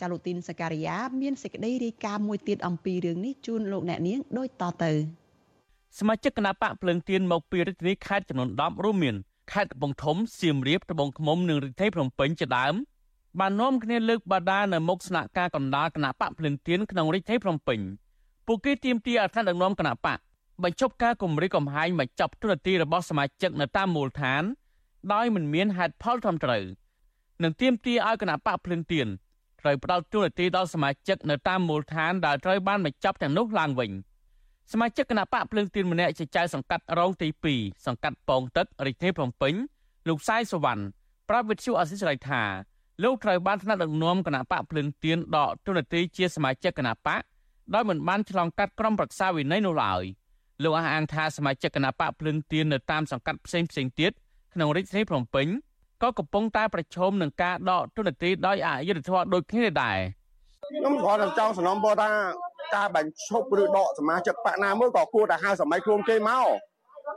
ចាលូទីនសការីយ៉ាមានសេចក្តីរាយការណ៍មួយទៀតអំពីរឿងនេះជូនលោកអ្នកនាងដូចតទៅសមាជិកគណៈបកភ្លើងទៀនមកពីរាជធានីខេត្តចំនួន10រួមមានខេត្តកំពង់ធំសៀមរាបត្បូងឃ្មុំនិងរាជធានីភ្នំពេញជាដើមបាននាំគ្នាលើកបាដានៅមុខស្នាក់ការកណ្ដាលគណៈបកភ្លើងទៀនក្នុងរាជធានីភ្នំពេញ ពួកគេទាមទារឲ្យថ្នាក់ដឹកនាំគណៈបកបញ្ឈប់ការគម្រិះកំហែងបញ្ចប់ទូរនទីរបស់សមាជិកនៅតាមមូលដ្ឋាន ដោយមិនមានហេតុផលត្រឹមត្រូវនិងទាមទារឲ្យគណៈបកភ្លឹងទៀនត្រូវផ្ដល់ទូរនទីដល់សមាជិកនៅតាមមូលដ្ឋានដែលត្រូវបានបញ្ចប់ទាំងនោះឡើងវិញសមាជិកគណៈបកភ្លឹងទៀនម្នាក់ជាចៅសង្កាត់រងទី2សង្កាត់ប៉ោងទឹករាជធានីភ្នំពេញលោកសាយសវណ្ណប្រាប់វិទ្យុអសិរ័យថាលោកត្រូវបានថ្នាក់ដឹកនាំគណៈបកភ្លឹងទៀនដកទូរនទីជាសមាជិកគណៈបក ដោយមិនបានឆ្លងកាត់ក្រុមប្រឹក្សាវិន័យនោះឡើយលោកអះអាងថាសមាជិកគណៈបកភ្លឹងទៀននៅតាមសង្កាត់ផ្សេងផ្សេងទៀតក្នុងរាជធានីភ្នំពេញក៏កំពុងតែប្រឈមនឹងការដកទុនទីដោយអយុត្តិធម៌ដូចគ្នាដែរខ្ញុំគ្រាន់តែចង់សំណូមពរថាការបញ្ឈប់ឬដកសមាជិកបកណាមួយក៏គួរតែហៅសម័យខ្លួនគេមក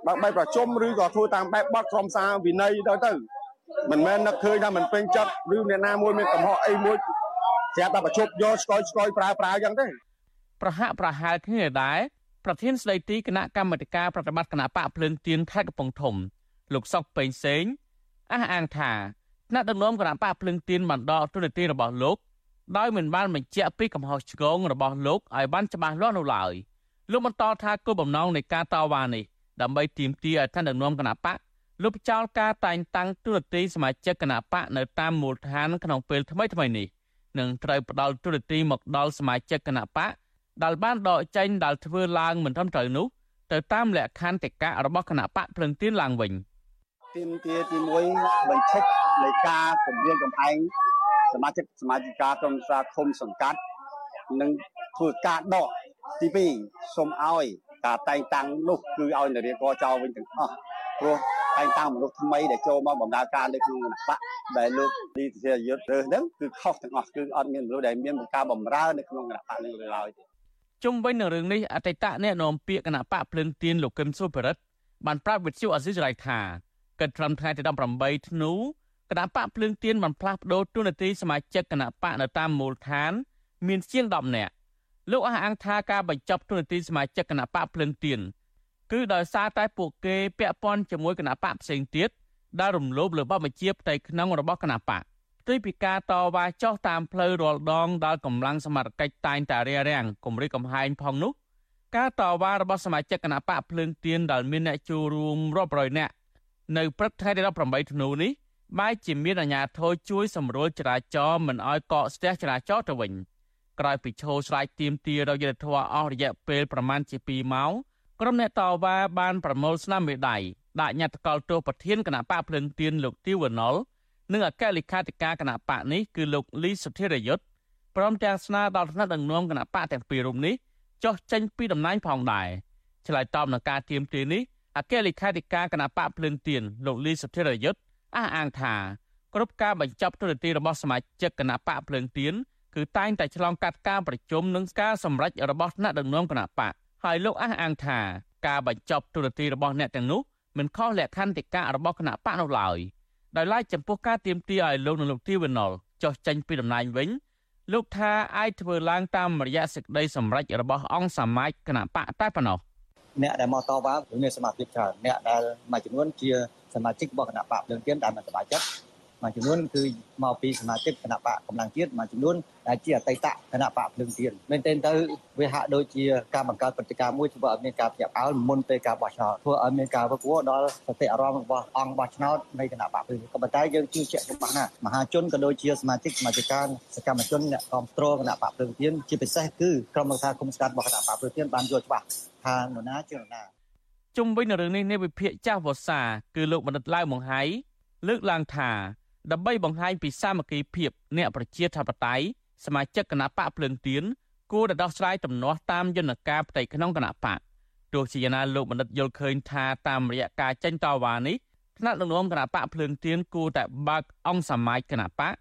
ដើម្បីប្រជុំឬក៏ធ្វើតាមបែបបទក្រុមសារវិន័យទៅទៅមិនមែននឹកឃើញថាមិនពេញចិត្តឬអ្នកណាមួយមានកំហុសអីមួយស្រាប់តែប្រជុំយកស្គយស្គយប្រើប្រើអញ្ចឹងទេ ប្រហាក់ប្រហែលគ្នាដែរប្រធានស្ដីទីគណៈកម្មាធិការប្រតិបត្តិគណៈបកភ្លើងទៀនខេត្តកំពង់ធំ លោកសុកពេញសេងអះអាងថាថ្នាក់ដឹកនាំគណៈបកភ្លើងទៀនបានដកទូនាទីរបស់លោកដោយមិនបានបញ្ជាក់ពីកំហុសឆ្គងរបស់លោកឲ្យបានច្បាស់លាស់នោះឡើយលោកបន្តថាគោលបំណងនៃការតវ៉ានេះដើម្បីទាមទារឲ្យថ្នាក់ដឹកនាំគណៈបកលោកចោលការតែងតាំងទូនាទីសមាជិកគណៈបកនៅតាមមូលដ្ឋានក្នុងពេលថ្មីថ្មីនេះនឹងត្រូវផ្ដល់ទូនាទីមកដល់សមាជិកគណៈបក ដែលបានដកចេញដែលធ្វើឡើងមិនត្រឹមត្រូវនោះទៅតាមលក្ខន្តិកៈរបស់គណៈបកភ្លឹងទៀនឡើងវិញទីមទាទី1បញ្ឈប់នៃការគម្រាមកំហែងសមាជិកសមាជិកាក្រុមសាឃុំសង្កាត់និងធ្វើការដកទី2សូមឲ្យការតែងតាំងនោះគឺឲ្យនារីកចោលវិញទាំងអស់ព្រោះតែងតាំងមនុស្សថ្មីដែលចូលមកបម្រើការនៅក្នុងគណៈបកដែលលោកលីធាយុទ្ធរើសហ្នឹងគឺខុសទាំងអស់គឺអត់មានមនុស្សដែលមានការបម្រើនៅក្នុងគណៈបកនឹងឡើយទេ ជុំវិញនឹងរឿងនេះអតីតអ្នកនាំពាក្យគណៈបកភ្លឹងទៀនលោកកឹមសុភរិទ្ធបានប្រាប់វិទ្យុអស៊ីសេរីថាកិត្តត្រឹមថ្ងៃទី18ធ្នូគណៈបកភ្លឹងទៀនបានផ្លាស់ប្ដូរទូនាទីសមាជិកគណៈបកនៅតាមមូលដ្ឋាន មានជាង10នាក់លោកអះអាងថាការបញ្ចប់ទូនាទីសមាជិកគណៈបកភ្លឹងទៀនគឺដោយសារតែពួកគេពាក់ព័ន្ធជាមួយគណៈបកផ្សេងទៀតដែលរំលោភលើបបជាផ្ទៃក្នុងរបស់គណៈបក ផ្ទុយពីការតវ៉ាចោះតាមផ្លូវរាល់ដងដែលកម្លាំងសមត្ថកិច្ចតែងតែរារាំងគម្រិតកំហែងផងនោះការតវ៉ារបស់សមាជិកគណៈបកភ្លើងទៀនដែលមានអ្នកចូលរួមរាប់រយនាក់នៅព្រឹកថ្ងៃទី18ធ្នូនេះបែរជាមានអាជ្ញាធរជួយសម្រួលចរាចរណ៍មិនឲ្យកកស្ទះចរាចរណ៍ទៅវិញក្រោយពីឈោស្រែកទៀមទារយុទ្ធធរអស់រយៈពេលប្រមាណជា2ម៉ោងក្រុមអ្នកតវ៉ាបានប្រមូលស្នាមមេដៃដាក់ញត្តិកលទោសប្រធានគណៈបកភ្លើងទៀនលោកទីវណុល និងអគ្គលេខាធិការគណៈបកនេះគឺលោកលីសុធិរយុទ្ធព្រមទាំងស្នើដល់ថ្នាក់ដឹកនាំគណៈបកទាំងពីររូបនេះចុះចេញពីតំណែងផងដែរឆ្លើយតបនឹងការទៀមទានេះអគ្គលេខាធិការគណៈបកភ្លើងទៀនលោកលីសុធិរយុទ្ធអះអាងថាគ្រប់ការបញ្ចប់ទូរនទីរបស់សមាជិកគណៈបកភ្លើងទៀនគឺតែងតែឆ្លងកាត់ការប្រជុំនិងការសម្រេចរបស់ថ្នាក់ដឹកនាំគណៈបកហើយលោកអះអាងថាការបញ្ចប់ទូរនទីរបស់អ្នកទាំងនោះមិនខុសលក្ខន្តិកៈរបស់គណៈបកនោះឡើយ ដោយឡែកចំពោះការទៀមទាឲ្យលោកនិងលោកទីវណុលចុះចេញពីតំណែងវិញលោកថាអាចធ្វើឡើងតាមរយៈសេចក្តីសម្រេចរបស់អង្គសមាជគណៈបកតែប៉ុណ្ណោះអ្នកដែលមកតវ៉ាគឺមានសមាជិកច្រើនអ្នកដែលមួយចំនួនជាសមាជិករបស់គណៈបកភ្លើងទៀនដែលមិនសប្បាយចិត្ត មួយចំនួនគឺមកពីសមាជិកគណៈបកកម្លាំងជាតិមួយចំនួនដែលជាអតីតគណៈបកភ្លើងទៀនមែនទែនទៅវាហាក់ដូចជាការបង្កើតព្រឹត្តិការណ៍មួយធ្វើឲ្យមានការភ្ញាក់ផ្អើលមុនពេលការបោះឆ្នោតធ្វើឲ្យមានការវឹកវរដល់សតិអារម្មណ៍របស់អង្គបោះឆ្នោតនៃគណៈបកភ្លើងក៏ប៉ុន្តែយើងជឿជាក់ច្បាស់ណាស់មហាជនក៏ដូចជាសមាជិកសមាជិកាសកម្មជនអ្នកគ្រប់គ្រងគណៈបកភ្លើងទៀនជាពិសេសគឺក្រុមរដ្ឋាភិបាលគុំស្កាត់របស់គណៈបកភ្លើងទៀនបានយល់ច្បាស់ថានរណាជានរណាជុំវិញនឹងរឿងនេះនៃវិភាគចាស់វសាគឺលោកបណ្ឌិតឡាវម៉ុងហៃលើកឡើងថា ដើម្បីបង្ហាញពីសាមគ្គីភាពអ្នកប្រជាធិបតេយ្យសមាជិកគណៈបកភ្លើងទៀនគួរតែដោះស្រាយទំនាស់តាមយន្តការផ្ទៃក្នុងគណៈបកទោះជាយ៉ាងណាលោកបណ្ឌិតយល់ឃើញថាតាមរយៈការចេញតវ៉ានេះថ្នាក់ដឹកនាំគណៈបកភ្លើងទៀនគួរតែបើកអង្គសមាជគណៈបក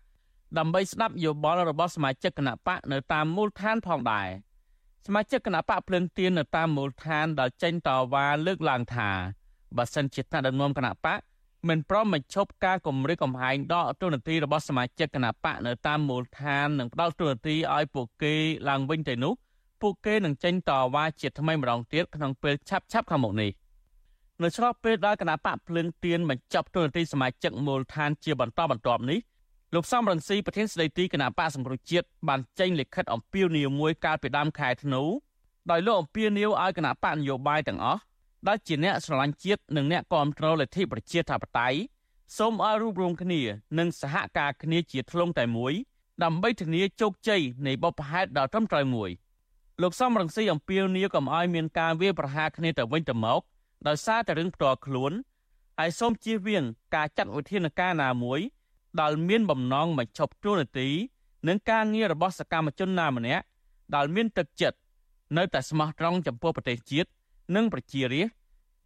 ដើម្បីស្ដាប់យោបល់របស់សមាជិកគណៈបកនៅតាមមូលដ្ឋានផងដែរសមាជិកគណៈបកភ្លើងទៀននៅតាមមូលដ្ឋានដែលចេញតវ៉ាលើកឡើងថាបើសិនជាថ្នាក់ដឹកនាំគណៈបក មិនព្រមបញ្ឈប់ការគម្រាមកំហែងដកទូនាទីរបស់សមាជិកគណៈបកនៅតាមមូលដ្ឋាននិងផ្ដាល់ទូនាទីឲ្យពួកគេឡើងវិញទៅនោះពួកគេនឹងចេញតវ៉ាជាថ្មីម្ដងទៀតក្នុងពេលឆាប់ឆាប់ខាងមុខនេះនៅឆ្លោះពេលដែលគណៈបកភ្លើងទៀនបញ្ចប់ទូនាទីសមាជិកមូលដ្ឋានជាបន្តបន្ទាប់នេះលោកសំរងស៊ីប្រធានស្ដីទីគណៈបកសង្គ្រោះជាតិបានចេញលិខិតអំពាវនាវមួយកាលពីដើមខែធ្នូដោយលោកអំពាវនាវឲ្យគណៈបកនយោបាយទាំងអស់ ដែលជាអ្នកស្រឡាញ់ជាតិនិងអ្នកគ្រប់គ្រងលទ្ធិប្រជាធិបតេយ្យសូមឲ្យរួបរวมគ្នានិងសហការគ្នាជាធ្លុងតែមួយដើម្បីធានាជោគជ័យនៃបបផែតដ៏ត្រឹមត្រូវមួយលោកសំរងស៊ីអំពាវនាវកុំឲ្យមានការវាយប្រហារគ្នាទៅវិញទៅមកដោយសារតែរឿងផ្ទាល់ខ្លួនហើយសូមជៀសវាងការចាត់វិធានការណាមួយដែលមានបំណងបញ្ឈប់ទួលនីតិនិងការងាររបស់សកម្មជនណាម្នាក់ដែលមានទឹកចិត្តនៅតែស្មោះត្រង់ចំពោះប្រទេសជាតិ និងប្រជារាស្ត្រ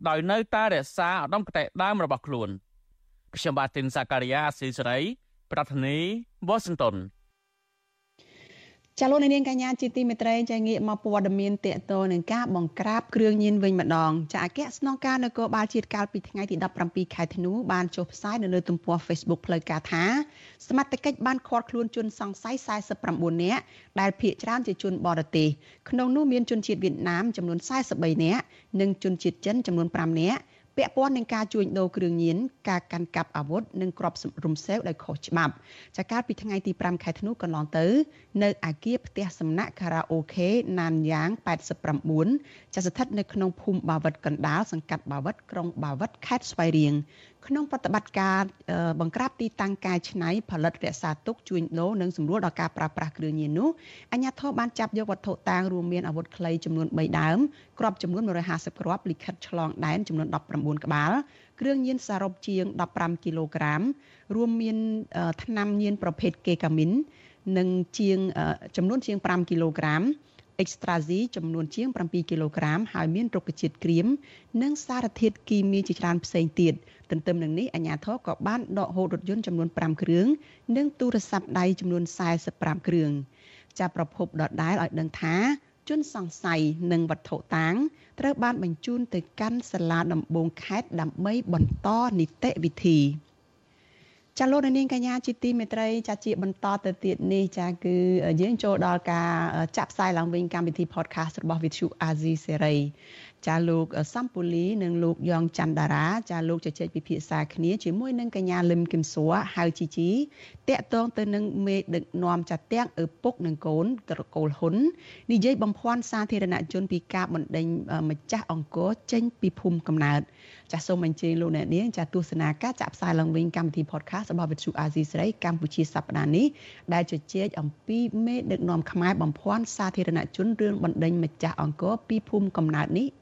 ដោយនៅតែរក្សាឧត្តមគតិដើមរបស់ខ្លួនខ្ញុំបាទទីនសាការីយ៉ាស៊ីសេរី ប្រធានាធិបតី Washington ចាលោកនាងកញ្ញាជាទីមេត្រីចាងាកមកព័ត៌មានតកតនឹងការបង្ក្រាបគ្រឿងញៀនវិញម្ដងចាអគ្គស្នងការនគរបាលជាតិកាលពីថ្ងៃទី17ខែធ្នូបានចុះផ្សាយនៅលើទំព័រ Facebook ផ្លូវការថាសមត្ថកិច្ចបានឃាត់ខ្លួនជនសង្ស័យ49នាក់ដែលភ ieck ច្រើនជាជនបរទេសក្នុងនោះមានជនជាតិវៀតណាមចំនួន43នាក់និងជនជាតិចិនចំនួន5នាក់ ពាក់ព័ន្ធនឹងការជួញដូរគ្រឿងញៀនការកាន់កាប់អាវុធនិងគ្រាប់រំសេវដោយខុសច្បាប់ចាកាលពីថ្ងៃទី5ខែធ្នូកន្លងទៅ នៅអាគារផ្ទះសំណាក់ខារ៉ាអូខេណានយ៉ាង89ចាស្ថិតនៅក្នុងភូមិបាវិតកណ្ដាលសង្កាត់បាវិតក្រុងបាវិតខេត្តស្វាយរៀង ក្នុងប្រតិបត្តិការបង្ក្រាបទីតាំងកែច្នៃផលិតរក្សាទុកជួញដូរនិងសម្រួលដល់ការប្រើប្រាស់គ្រឿងញៀននោះអាជ្ញាធរបានចាប់យកវត្ថុតាងរួមមានអាវុធខ្លីចំនួន3ដើមគ្រាប់ចំនួន150គ្រាប់លិខិតឆ្លងដែនចំនួន19ក្បាលគ្រឿងញៀនសរុបជាង15គីឡូក្រាមរួមមានថ្នាំញៀនប្រភេទកេកាមីននិងជាងចំនួនជាង5គីឡូក្រាម Extrazi ចំនួនជាង7គីឡូក្រាមហើយមានរុក្ខជាតិក្រៀមនិងសារធាតុគីមីជាច្រើនផ្សេងទៀត ទន្ទឹមនឹងនេះអាជ្ញាធរក៏បានដកហូតរថយន្តចំនួន5គ្រឿងនិងទូរស័ព្ទដៃចំនួន45គ្រឿងចាប់ប្រភពដដែលឲ្យដឹងថាជនសង្ស័យនិងវត្ថុតាងត្រូវបានបញ្ជូនទៅកាន់សាលាដំបងខេត្តដើម្បីបន្តនីតិវិធីចាលោកនាងកញ្ញាជាទីមេត្រីចាជាបន្តទៅទៀតនេះចាគឺយើងចូលដល់ការចាក់ផ្សាយឡើងវិញកម្មវិធី podcast របស់ Vithu Azizi Serai ចាលោកសំពូលីនិងលោកយ៉ងច័ន្ទតារាចាលោកជជែកពិភាក្សាគ្នាជាមួយនឹងកញ្ញាលឹមគឹមសួរហៅជីជីតាក់ទងទៅនឹងមេដឹកនាំចាត់ទាំងឪពុកនិងកូនត្រកូលហ៊ុននិយាយបំភាន់សាធារណជនពីការបណ្ដេញម្ចាស់អង្គរចេញពីភូមិកំណើតចាសសូមអញ្ជើញលោកអ្នកនាងចាទស្សនាការចាក់ផ្សាយឡើងវិញកម្មវិធី podcast របស់វិទ្យុអាស៊ីសេរីកម្ពុជាសប្តាហ៍នេះដែលជជែកអំពីមេដឹកនាំខ្មែរបំភាន់សាធារណជនរឿងបណ្ដេញម្ចាស់អង្គរពីភូមិកំណើតនេះ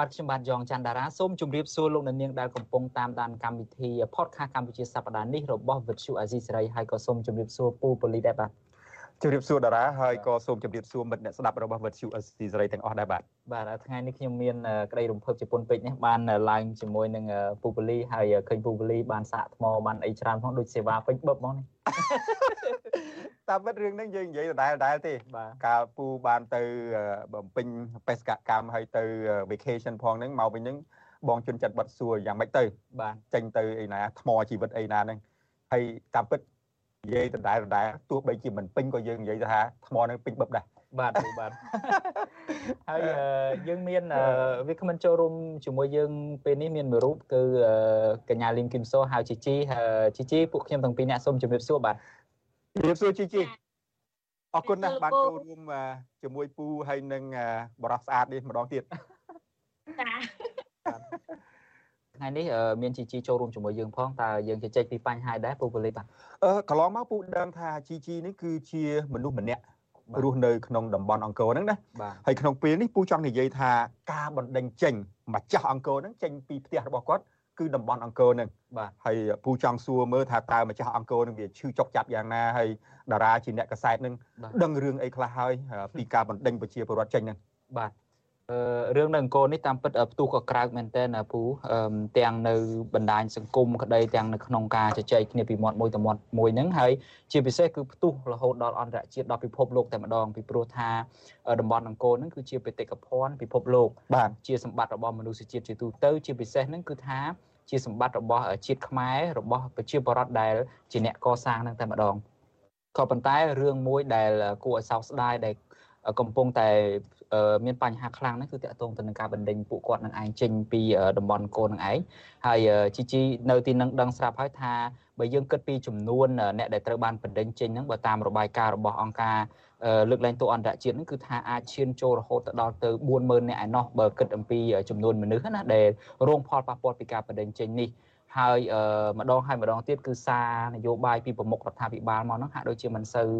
បាទខ្ញុំបាទយ៉ងច័ន្ទតារាសូមជម្រាបសួរលោកអ្នកនាងដែលកំពុងតាមដានកម្មវិធី podcast កម្ពុជាសប្តាហ៍នេះរបស់ Vuthu Azizi Serai ហើយក៏សូមជម្រាបសួរពូប៉ូលីដែរបាទ ជម្រាបសួរតារាហើយក៏សូមជម្រាបសួរមិត្តអ្នកស្ដាប់របស់វិទ្យុអេស៊ីសេរីទាំងអស់ដែរបាទបាទថ្ងៃនេះខ្ញុំមានក្តីរំភើបជប៉ុនពេកនេះបានឡើងជាមួយនឹងពូពូលីហើយឃើញពូពូលីបានសាកថ្មបានអីច្រើនផងដូចសេវាពេញបឹបហ្មងនេះតាមពិតរឿងហ្នឹងយើងនិយាយដដែលដដែលទេកាលពូបានទៅបំពេញបេសកកម្មហើយទៅ vacation ផងហ្នឹងមកវិញហ្នឹងបងជន់ចិត្តបាត់សួរយ៉ាងម៉េចទៅបាទចេញទៅអីណាថ្មជីវិតអីណាហ្នឹងហើយតាមពិត និយាយដដែលដដែលទោះបីជាមិនពេញក៏យើងនិយាយថាថ្មនឹងពេញបឹបដែរបាទបាទហើយយើងមានវាគ្មិនចូលរួមជាមួយយើងពេលនេះមានមួយរូបគឺកញ្ញាលីមគឹមសូហៅជីជីជីជីពួកខ្ញុំទាំងពីរអ្នកសូមជម្រាបសួរបាទជម្រាបសួរជីជីអរគុណណាស់បានចូលរួមជាមួយពូហើយនឹងបរោះស្អាតនេះម្ដងទៀតចា ថ្ងៃនេះមានជីជីចូលរួមជាមួយយើងផងតើយើងជជែកពីបញ្ហាដែរពូប៉ូលីសបាទអឺកន្លងមកពូដឹងថាជីជីនេះគឺជាមនុស្សម្នាក់រស់នៅក្នុងតំបន់អង្គរហ្នឹងណាហើយក្នុងពេលនេះពូចង់និយាយថាការបណ្ដេញចេញម្ចាស់អង្គរហ្នឹងចេញពីផ្ទះរបស់គាត់គឺតំបន់អង្គរហ្នឹងបាទហើយពូចង់សួរមើលថាតើម្ចាស់អង្គរហ្នឹងវាឈឺចុកចាប់យ៉ាងណាហើយតារាជាអ្នកកសែតហ្នឹងដឹងរឿងអីខ្លះហើយពីការបណ្ដេញប្រជាពលរដ្ឋចេញហ្នឹងបាទ រឿងនៅអង្គរនេះតាមពិតផ្ទុះក៏ក្រើកមែនទែនពូទាំងនៅបណ្ដាញសង្គមក្តីទាំងនៅក្នុងការជជែកគ្នាពីមាត់មួយទៅមាត់មួយហ្នឹងហើយជាពិសេសគឺផ្ទុះរហូតដល់អន្តរជាតិដល់ពិភពលោកតែម្ដងពីព្រោះថាតំបន់អង្គរហ្នឹងគឺជាបេតិកភណ្ឌពិភពលោកបាទជាសម្បត្តិរបស់មនុស្សជាតិជាទូទៅជាពិសេសហ្នឹងគឺថាជាសម្បត្តិរបស់ជាតិខ្មែររបស់ប្រជាពលរដ្ឋដែលជាអ្នកកសាងហ្នឹងតែម្ដងក៏ប៉ុន្តែរឿងមួយដែលគួរឲ្យសោកស្ដាយដែល កំពុងតែមានបញ្ហាខ្លាំងហ្នឹងគឺតកតងទៅនឹងការបណ្ដេញពួកគាត់នឹងឯងចេញពីតំបន់កូននឹងឯងហើយជីជីនៅទីនឹងដឹងស្រាប់ហើយថាបើយើងគិតពីចំនួនអ្នកដែលត្រូវបានបណ្ដេញចេញហ្នឹងបើតាមរបាយការណ៍របស់អង្គការលើកលែងទោសអន្តរជាតិហ្នឹងគឺថាអាចឈានចូលរហូតទៅដល់ទៅ40000នាក់ឯណោះបើគិតអំពីចំនួនមនុស្សណាដែលរងផលប៉ះពាល់ពីការបណ្ដេញចេញនេះហើយម្ដងហើយម្ដងទៀតគឺសារនយោបាយពីប្រមុខរដ្ឋាភិបាលមកហ្នឹងហាក់ដូចជាមិនសូវ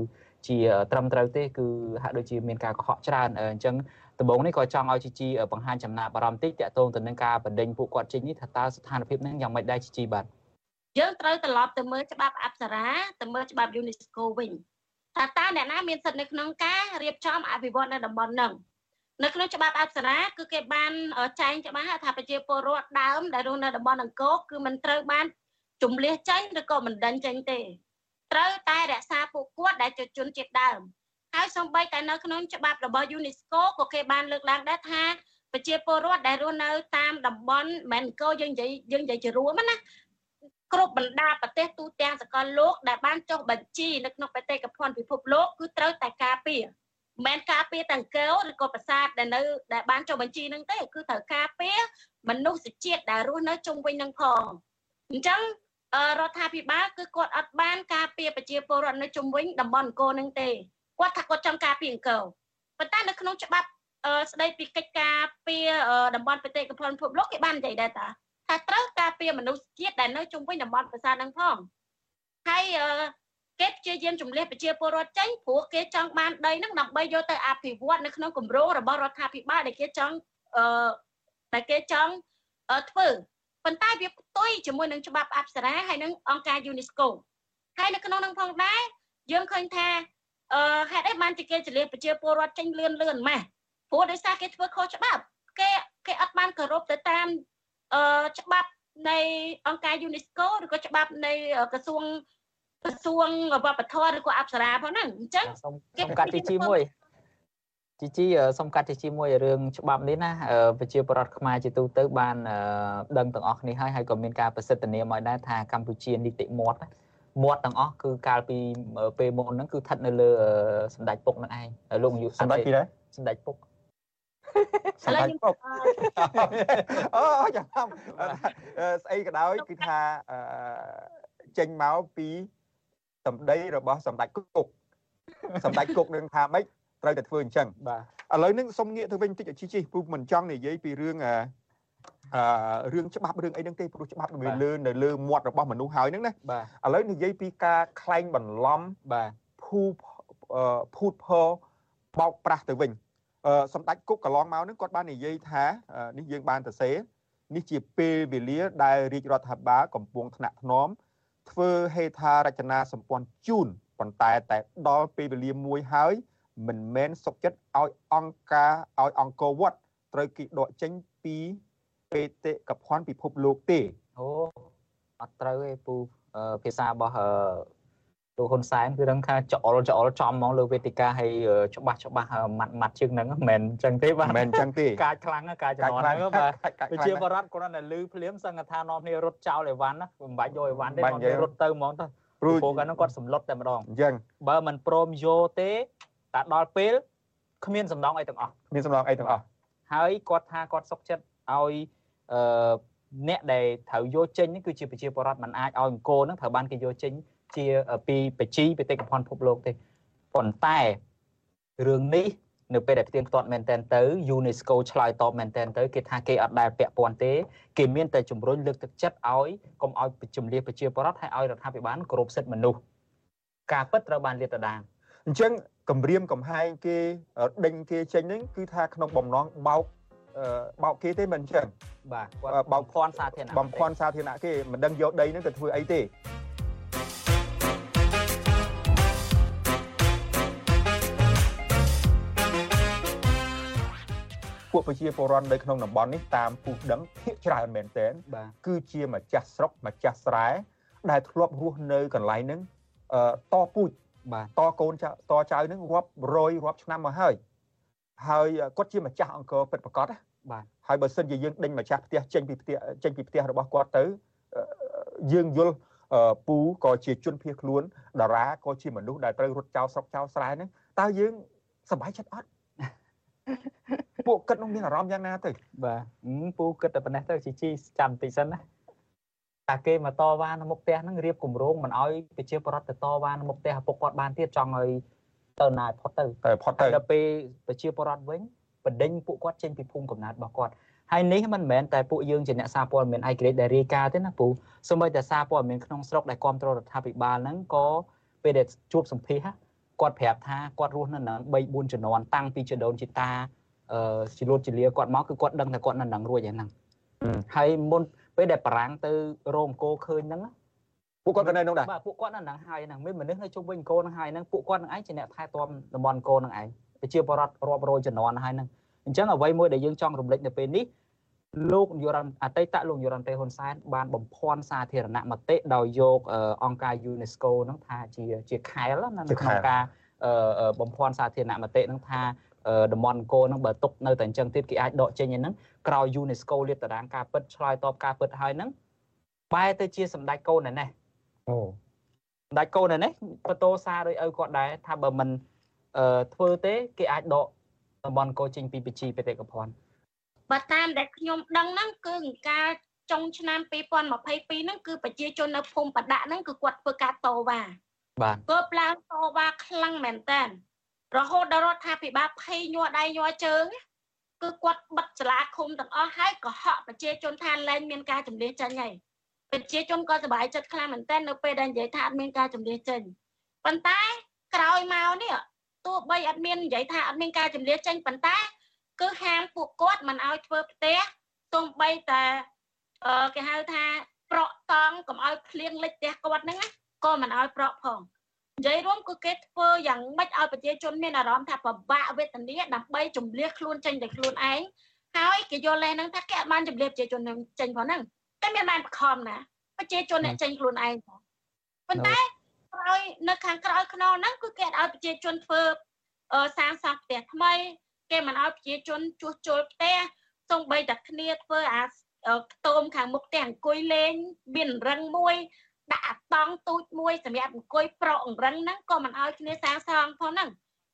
ជាត្រឹមត្រូវទេគឺហាក់ដូចជាមានការកុហកច្រើនអញ្ចឹងដំបូងនេះក៏ចង់ឲ្យជីជីបង្ហាញចំណាប់អារម្មណ៍តិចតាក់ទងទៅនឹងការបណ្ដេញពួកគាត់ចេញនេះថាតើស្ថានភាពហ្នឹងយ៉ាងម៉េចដែរជីជីបាទយើងត្រូវត្រឡប់ទៅមើលច្បាប់អប្សរាទៅមើលច្បាប់ UNESCO វិញថាតើអ្នកណាមានសិទ្ធិនៅក្នុងការរៀបចំអភិវឌ្ឍនៅតំបន់ហ្នឹងនៅក្នុងច្បាប់អប្សរាគឺគេបានចែងច្បាស់ថាប្រជាពលរដ្ឋដើមដែលរស់នៅតំបន់អង្គរគឺមិនត្រូវបានជំលះចេញឬក៏មិនដេញចេញទេ ត្រូវតែរក្សាពួកគាត់ដែលជាជនជាតិដើមហើយសូម្បីតែនៅក្នុងច្បាប់របស់ UNESCO ក៏គេបានលើកឡើងដែរថាប្រជាពលរដ្ឋដែលរស់នៅតាមតំបន់មិនអង្គរយើងនិយាយយើងនិយាយជារួមណាគ្រប់បណ្ដាប្រទេសទូទាំងសកលលោកដែលបានចុះបញ្ជីនៅក្នុងបេតិកភណ្ឌពិភពលោកគឺត្រូវតែការពារមិនការពារទាំងកែវឬក៏ប្រាសាទដែលនៅដែលបានចុះបញ្ជីនឹងទេគឺត្រូវការពារមនុស្សជាតិដែលរស់នៅជុំវិញនឹងផងអញ្ចឹង រដ្ឋាភិបាលគឺគាត់អត់បានការពារប្រជាពលរដ្ឋនៅជុំវិញតំបន់អង្គរនឹងទេគាត់ថាគាត់ចង់ការពារអង្គរប៉ុន្តែនៅក្នុងច្បាប់ស្ដីពីកិច្ចការពារតំបន់បេតិកភណ្ឌពិភពលោកគេបាននិយាយដែរតាថាត្រូវការពារមនុស្សជាតិដែលនៅជុំវិញតំបន់ប្រាសាទនឹងផងហើយគេព្យាយាមជំលះប្រជាពលរដ្ឋចេញព្រោះគេចង់បានដីហ្នឹងដើម្បីយកទៅអភិវឌ្ឍនៅក្នុងគម្រោងរបស់រដ្ឋាភិបាលដែលគេចង់អឺដែលគេចង់ធ្វើ ប៉ុន្តែវាផ្ទុយជាមួយនឹងច្បាប់អប្សរាហើយនឹងអង្គការ UNESCO ហើយនៅក្នុងនោះផងដែរយើងឃើញថាអឺហេតុអីបានជាគេចលៀសប្រជាពលរដ្ឋចេញលឿនលឿនម៉េះព្រោះដោយសារគេធ្វើខុសច្បាប់គេគេអត់បានគោរពទៅតាមអឺច្បាប់នៃអង្គការ UNESCO ឬក៏ច្បាប់នៃក្រសួងក្រសួងវប្បធម៌ឬក៏អប្សរាផងហ្នឹងអញ្ចឹងគេកាត់ទីជីមួយ ជីជីសុំកាត់ទីជាមួយរឿងច្បាប់នេះណាប្រជាពលរដ្ឋខ្មែរជាទូទៅបានដឹងទាំងអស់គ្នាហើយហើយក៏មានការប្រសិទ្ធនាមឲ្យដែរថាកម្ពុជានីតិមាត់មាត់ទាំងអស់គឺកាលពីពេលមុនហ្នឹងគឺស្ថិតនៅលើសម្ដេចពុកនឹងឯងលោកនាយកសម្ដេចពីដែរសម្ដេចពុកសម្ដេចពុកអូចាំស្អីក៏ដោយគឺថាចេញមកពីសម្ដីរបស់សម្ដេចគុកសម្ដេចគុកនឹងថាម៉េច ត្រូវតែធ្វើអញ្ចឹងបាទឥឡូវនេះសុំងាកទៅវិញតិចជីជីព្រោះមិនចង់និយាយពីរឿងអឺរឿងច្បាប់រឿងអីហ្នឹងទេព្រោះច្បាប់វាលើនៅលើមាត់របស់មនុស្សហើយហ្នឹងណាឥឡូវនិយាយពីការក្លែងបន្លំបាទភូភូតផបោកប្រាស់ទៅវិញសម្ដេចគុកកន្លងមកហ្នឹងគាត់បាននិយាយថានេះយើងបានទៅសេនេះជាពេលវេលាដែលរាជរដ្ឋាភិបាលកំពុងថ្នាក់ថ្នមធ្វើហេដ្ឋារចនាសម្ព័ន្ធជូនប៉ុន្តែតែដល់ពេលវេលាមួយហើយ មិនមែនសុកចិត្តឲ្យអង្គការឲ្យអង្គរវត្តត្រូវគេដកចេញពីបេតិកភណ្ឌពិភពលោកទេអូអត់ត្រូវទេពូភាសារបស់លោកហ៊ុនសែនគឺដឹងថាចោលចោលចំហ្មងលើវេទិកាហើយច្បាស់ច្បាស់ម៉ាត់ម៉ាត់ជាងហ្នឹងមិនមែនអញ្ចឹងទេបាទមិនមែនអញ្ចឹងទេកាចខ្លាំងកាចចំណន់ហ្នឹងបាទប្រជាបរតគ្រាន់តែលឺភ្លាមសង្កថានាំគ្នារត់ចោលអីវ៉ាន់ណាមិនបាច់យកអីវ៉ាន់ទេនាំគ្នារត់ទៅហ្មងទៅព្រោះគាត់ហ្នឹងគាត់សម្លុតតែម្ដងអញ្ចឹងបើមិនព្រមយកទេ តែដល់ពេលគ្មានសំណងអីទាំងអស់គ្មានសំណងអីទាំងអស់ហើយគាត់ថាគាត់សុកចិត្តឲ្យអឺអ្នកដែលត្រូវយកចេញនេះគឺជាប្រជាពលរដ្ឋមិនអាចឲ្យអង្គរហ្នឹងត្រូវបានគេយកចេញជាពីបជីបេតិកភណ្ឌពិភពលោកទេប៉ុន្តែរឿងនេះនៅពេលដែលផ្ទៀងផ្ទាត់មែនតែនទៅ UNESCO ឆ្លើយតបមែនតែនទៅគេថាគេអត់ដែលពាក់ព័ន្ធទេគេមានតែជំរុញលើកទឹកចិត្តឲ្យកុំឲ្យជំរាបប្រជាពលរដ្ឋហើយឲ្យរដ្ឋាភិបាលគោរពសិទ្ធិមនុស្សការពិតត្រូវបានលាតត្រដាងអញ្ចឹង គម្រាមកំហែងគេដេញគេចេញហ្នឹងគឺថាក្នុងបំណងបោកបោកគេទេមិនអញ្ចឹងបាទគាត់បំភាន់សាធារណៈបំភាន់សាធារណៈគេមិនដឹងយកដីហ្នឹងទៅធ្វើអីទេពួកប្រជាពលរដ្ឋនៅក្នុងតំបន់នេះតាមពុះដឹងភាគច្រើនមែនទែនគឺជាម្ចាស់ស្រុកម្ចាស់ស្រែដែលធ្លាប់រស់នៅកន្លែងហ្នឹងតពូជ បាទតកូនចៅតចៅហ្នឹងរាប់រយរាប់ឆ្នាំមកហើយហើយគាត់ជាម្ចាស់អង្គរពិតប្រាកដណាបាទហើយបើសិនជាយើងដេញម្ចាស់ផ្ទះចេញពីផ្ទះចេញពីផ្ទះរបស់គាត់ទៅយើងយល់ពូក៏ជាជនភៀសខ្លួនតារាក៏ជាមនុស្សដែលត្រូវរត់ចោលស្រុកចោលស្រែហ្នឹងតើយើងសប្បាយចិត្តអត់ពួកគិតនោះមានអារម្មណ៍យ៉ាងណាទៅបាទពូគិតតែប៉ុណ្ណេះទៅជីជីចាំបន្តិចសិនណា តែគេមកតវ៉ានៅមុខផ្ទះហ្នឹងរៀបគម្រោងមិនអោយប្រជាពលរដ្ឋទៅតវ៉ានៅមុខផ្ទះពុកគាត់បានទៀតចង់ឲ្យទៅណាផុតទៅទៅផុតទៅដល់ពេលប្រជាពលរដ្ឋវិញបណ្ដេញពួកគាត់ចេញពីភូមិកំណើតរបស់គាត់ហើយនេះមិនមែនតែពួកយើងជាអ្នកសារព័ត៌មានឯករាជ្យដែលរាយការណ៍ទេណាពូសូម្បីតែសារព័ត៌មានក្នុងស្រុកដែលគ្រប់គ្រងរដ្ឋាភិបាលហ្នឹងក៏ពេលដែលជួបសម្ភាសគាត់ប្រាប់ថាគាត់រស់នៅនឹង3 4ជំនាន់តាំងពីជីដូនជីតាអឺជីលូតជីលាគាត់មកគឺគាត់ដឹងថាគាត់នៅនឹងរួចហ្នឹងហើយមុន ពេលដែលបារាំងទៅរោមអង្គរឃើញហ្នឹងពួកគាត់ក៏នៅនោះដែរបាទពួកគាត់នៅនឹងហើយហ្នឹងមានមនុស្សនៅជុំវិញអង្គរហ្នឹងហើយហ្នឹងពួកគាត់នឹងឯងជាអ្នកថែទាំតំបន់អង្គរហ្នឹងឯងប្រជាពលរដ្ឋរាប់រយជំនាន់ហើយហ្នឹងអញ្ចឹងអ្វីមួយដែលយើងចង់រំលេចនៅពេលនេះលោកនាយរដ្ឋអតីតលោកនាយរដ្ឋមន្ត្រីហ៊ុនសែនបានបំភាន់សាធារណមតិដោយយកអង្គការ UNESCO ហ្នឹងថាជាជាខែលណានៅក្នុងការបំភាន់សាធារណមតិហ្នឹងថា តំបន់អង្គរហ្នឹងបើຕົកនៅតែអញ្ចឹងទៀតគេអាចដកចេញឯហ្នឹងក្រោយ UNESCO លាតត្រដាងការពិតឆ្លើយតបការពិតហើយហ្នឹងបែរទៅជាសម្ដេចកូនឯនេះអូសម្ដេចកូនឯនេះបន្ទោសារដោយឪគាត់ដែរថាបើមិនអឺធ្វើទេគេអាចដកតំបន់កោចេញពីបជីបេតិកភណ្ឌបើតាមដែលខ្ញុំដឹងហ្នឹងគឺការចុងឆ្នាំ2022ហ្នឹងគឺប្រជាជននៅភូមិបដាក់ហ្នឹងគឺគាត់ធ្វើការតវ៉ាបាទគាត់ឡើងតវ៉ាខ្លាំងមែនតើ រហូតដល់រដ្ឋាភិបាលភ័យញ័រដៃញ័រជើងគឺគាត់បិទសាលាឃុំទាំងអស់ហើយកុហកប្រជាជនថាលែងមានការចម្លៀសចេញហើយប្រជាជនក៏សប្បាយចិត្តខ្លាំងមែនទែននៅពេលដែលនិយាយថាអត់មានការចម្លៀសចេញប៉ុន្តែក្រោយមកនេះទោះបីអត់មាននិយាយថាអត់មានការចម្លៀសចេញប៉ុន្តែគឺហាមពួកគាត់មិនឲ្យធ្វើផ្ទះទោះបីតែគេហៅថាប្រក់តង់កុំឲ្យភ្លៀងលិចផ្ទះគាត់ហ្នឹងក៏មិនឲ្យប្រក់ផង និយាយរួមគឺគេធ្វើយ៉ាងម៉េចឲ្យប្រជាជនមានអារម្មណ៍ថាពិបាកវេទនាដើម្បីជំលះខ្លួនចេញតែខ្លួនឯងហើយគេយល់លេហ្នឹងថាគេអត់បានជំលះប្រជាជននឹងចេញផងហ្នឹងតែមានបានបខំណាប្រជាជនអ្នកចេញខ្លួនឯងផងប៉ុន្តែក្រោយនៅខាងក្រោយខ្នងហ្នឹងគឺគេឲ្យប្រជាជនធ្វើសាងសង់ផ្ទះថ្មី គេមិនឲ្យប្រជាជនជួសជុលផ្ទះសូម្បីតែគ្នាធ្វើអាខ្ទមខាងមុខផ្ទះអង្គុយលេងមានរឹងមួយ ដាក់អាតង់ទូចមួយសម្រាប់អង្គុយប្រក់អង្រឹងហ្នឹងក៏មិនឲ្យគ្នាសាងសង់ផងហ្នឹង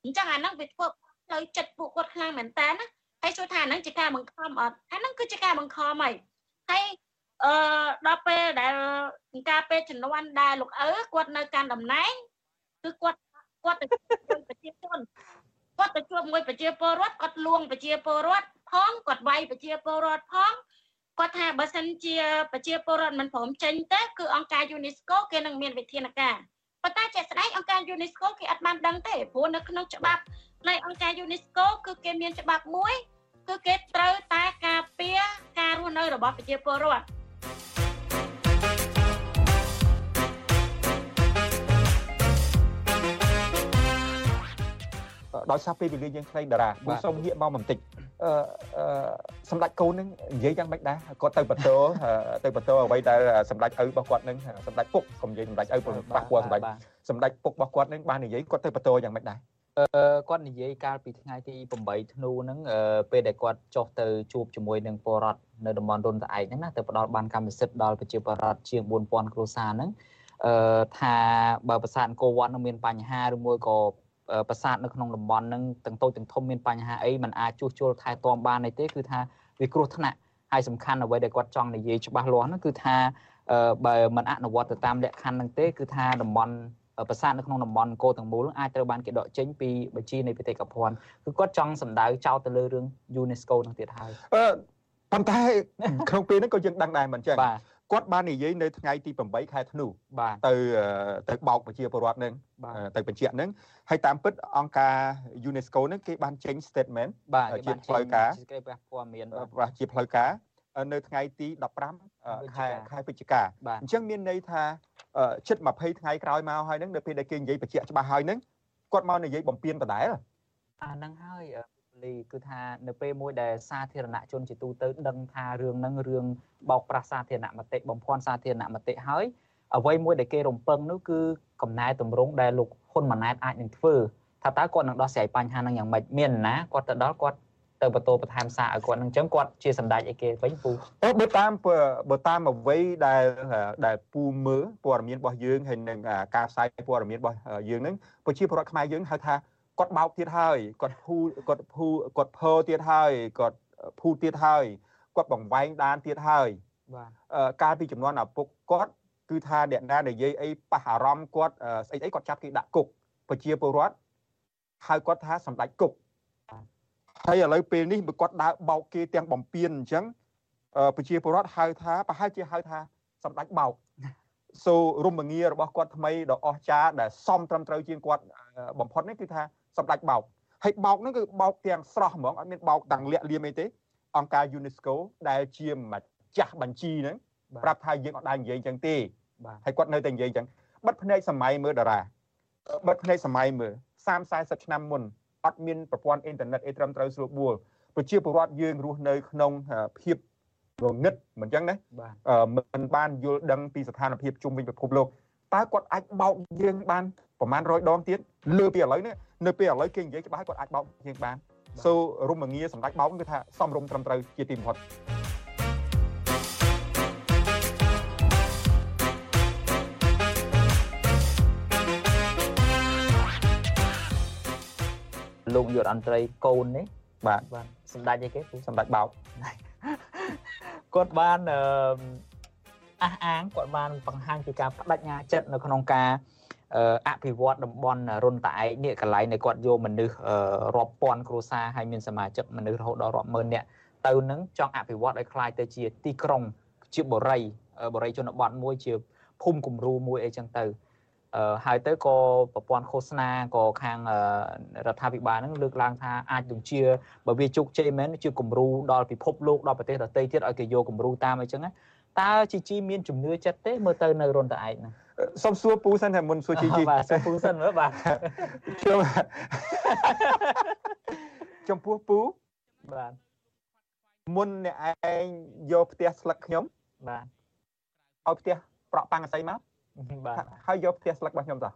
អញ្ចឹងអាហ្នឹងវាធ្វើផ្លូវចិត្តពួកគាត់ខ្លាំងមែនតើណាហើយជួយថាអាហ្នឹងជាការបង្ខំអត់អាហ្នឹងគឺជាការបង្ខំហើយហើយអឺដល់ពេលដែលការពេលជំនាន់ដែលលោកឪគាត់នៅកាន់តំណែងគឺគាត់គាត់ទៅជួយប្រជាជនគាត់ទៅជួបមួយប្រជាពលរដ្ឋគាត់លួងប្រជាពលរដ្ឋផងគាត់វាយប្រជាពលរដ្ឋផង គាត់ថាបើសិនជាប្រជាពលរដ្ឋមិនព្រមចេញទេគឺអង្គការ UNESCO គេនឹងមានវិធានការប៉ុន្តែជាក់ស្ដែងអង្គការ UNESCO គេអត់បានដឹងទេព្រោះនៅក្នុងច្បាប់នៃអង្គការ UNESCO គឺគេមានច្បាប់មួយ គឺគេត្រូវតែការពារការរស់នៅរបស់ប្រជាពលរដ្ឋ ដោយសារពេលវេលាយើងខ្លីតារាខ្ញុំសូមងាកមកបន្តិចអឺសម្ដេចកូននឹងនិយាយយ៉ាងម៉េចដែរគាត់ទៅបន្តទៅបន្តអ្វីដែលសម្ដេចឪរបស់គាត់នឹងសម្ដេចពុកកុំនិយាយសម្ដេចឪព្រោះប៉ះពាល់សម្ដេចសម្ដេចពុករបស់គាត់នឹងបាននិយាយគាត់ទៅបន្តយ៉ាងម៉េចដែរអឺគាត់និយាយកាលពីថ្ងៃទី8ធ្នូហ្នឹងពេលដែលគាត់ចុះទៅជួបជាមួយនឹងពលរដ្ឋនៅតំបន់រុនត្អែកហ្នឹងណាទៅផ្ដល់បានកម្មសិទ្ធិដល់ប្រជាពលរដ្ឋជាង4000គ្រួសារហ្នឹងអឺថាបើប្រាសាទអង្គរវត្តនឹងមានបញ្ហាឬមួយក៏ ប្រាសាទនៅក្នុងតំបន់ហ្នឹងទាំងតូចទាំងធំមានបញ្ហាអីมันអាចជួសជុលថែទាំបានអីទេគឺថាវាគ្រោះថ្នាក់ហើយសំខាន់អ្វីដែលគាត់ចង់និយាយច្បាស់លាស់ហ្នឹងគឺថាបើมันអនុវត្តទៅតាមលក្ខខណ្ឌហ្នឹងទេគឺថាតំបន់ប្រាសាទនៅក្នុងតំបន់អង្គរទាំងមូលអាចត្រូវបានគេដកចេញពីបញ្ជីនៃបេតិកភណ្ឌគឺគាត់ចង់សម្ដៅចោទទៅលើរឿង UNESCO នឹងទៀតហើយអឺប៉ុន្តែក្នុងពេលហ្នឹងក៏យើងដឹងដែរមិនចឹង គាត់បាននិយាយនៅថ្ងៃទី8ខែធ្នូបាទទៅទៅបោកប្រជាពលរដ្ឋនឹងទៅបញ្ជាក់នឹងហើយតាមពិតអង្គការ UNESCO នឹងគេបានចេញ statement បាទជាផ្លូវការគេបានព័ត៌មានបាទជាផ្លូវការនៅថ្ងៃទី15ខែខែវិច្ឆិកាអញ្ចឹងមានន័យថាជិត20ថ្ងៃក្រោយមកហើយនឹងនៅពេលដែលគេនិយាយបញ្ជាក់ច្បាស់ហើយនឹងគាត់មកនិយាយបំពេញដដែលអាហ្នឹងហើយ លីគឺថានៅពេលមួយដែលសាធារណជនជាទូទៅដឹងថារឿងហ្នឹងរឿងបោកប្រាស់សាធារណមតិបំភាន់សាធារណមតិហើយអ្វីមួយដែលគេរំពឹងនោះគឺកំណែតម្រង់ដែលលោកហ៊ុនម៉ាណែតអាចនឹងធ្វើថាតើគាត់នឹងដោះស្រាយបញ្ហាហ្នឹងយ៉ាងម៉េចមានណាគាត់ទៅដល់គាត់ទៅបន្ទោបន្ថែមសារឲ្យគាត់នឹងអញ្ចឹងគាត់ជាសម្ដេចអីគេវិញពូអូបើតាមបើតាមអ្វីដែលដែលពូមើលព័ត៌មានរបស់យើងហើយនឹងការផ្សាយព័ត៌មានរបស់យើងនឹងប្រជាពលរដ្ឋខ្មែរយើងហៅថា គាត់បោកទៀតហើយគាត់ភូគាត់ភូគាត់ភើទៀតហើយគាត់ភូទៀតហើយគាត់បង្វែងដានទៀតហើយបាទកាលពីចំនួនឪពុកគាត់គឺថាអ្នកណានិយាយអីប៉ះអារម្មណ៍គាត់ស្អីអីគាត់ចាប់គេដាក់គុកប្រជាពលរដ្ឋហៅគាត់ថាសម្ដេចគុកហើយឥឡូវពេលនេះបើគាត់ដើរបោកគេទាំងបំពេញអញ្ចឹងប្រជាពលរដ្ឋហៅថាប្រហែលជាហៅថាសម្ដេចបោកសូរមងាររបស់គាត់ថ្មីដ៏អស្ចារ្យដែលសមត្រឹមត្រូវជាងគាត់បំផុតនេះគឺថា សម្ដេចបោកហើយបោកហ្នឹងគឺបោកទាំងស្រស់ហ្មងអត់មានបោកទាំងលាក់លៀមអីទេអង្គការ UNESCO ដែលជាម្ចាស់បញ្ជីហ្នឹងប្រាប់ថាយើងអត់ដែរនិយាយអញ្ចឹងទេហើយគាត់នៅតែនិយាយអញ្ចឹងបិទភ្នែកសម័យមើលតារាបិទភ្នែកសម័យមើល30 40ឆ្នាំមុនអត់មានប្រព័ន្ធអ៊ីនធឺណិតអីត្រឹមត្រូវស្រួលបួលប្រជាពលរដ្ឋយើងរស់នៅក្នុងភាពងងឹតមិនអញ្ចឹងណាមិនបានយល់ដឹងពីស្ថានភាពជុំវិញពិភពលោកតើគាត់អាចបោកយើងបាន ប្រហែល100ដងទៀតលើពីឥឡូវនេះនៅពេលឥឡូវគេនិយាយច្បាស់គាត់អាចបោកយើងបានសូរុំមងាសម្ដេចបោកគឺថាសំរុំត្រឹមត្រូវជាទីបំផុតលោកយុទ្ធអន្តរីកូននេះបាទបាទសម្ដេចអីគេសម្ដេចបោកគាត់បានអះអាងគាត់បានបង្ហាញពីការបដិញ្ញាចិត្តនៅក្នុងការ អភិវឌ្ឍតំបន់រុនតាឯកនេះកន្លែងនៃគាត់យកមនុស្សរាប់ពាន់គ្រួសារហើយមានសមាជិកមនុស្សរហូតដល់រាប់ម៉ឺននាក់ទៅនឹងចង់អភិវឌ្ឍឲ្យคล้ายទៅជាទីក្រុងជាបរិយបរិយជនបទមួយជាភូមិគំរូមួយអីចឹងទៅហើយទៅក៏ប្រព័ន្ធឃោសនាក៏ខាងរដ្ឋាភិបាលហ្នឹងលើកឡើងថាអាចនឹងជាបើវាជោគជ័យមែនជាគំរូដល់ពិភពលោកដល់ប្រទេសដទៃទៀតឲ្យគេយកគំរូតាមអីចឹងតើជីជីមានជំនឿចិត្តទេមើលទៅនៅរុនតឯកហ្នឹង សុំសួរពូសិនតែមុនសួរជីជីបាទសុំពូសិនមើលបាទខ្ញុំចំពោះពូបាទមុនអ្នកឯងយកផ្ទះស្លឹកខ្ញុំបាទឲ្យផ្ទះប្រក់ប៉ាំងអស័យមកបាទហើយយកផ្ទះស្លឹករបស់ខ្ញុំតោះ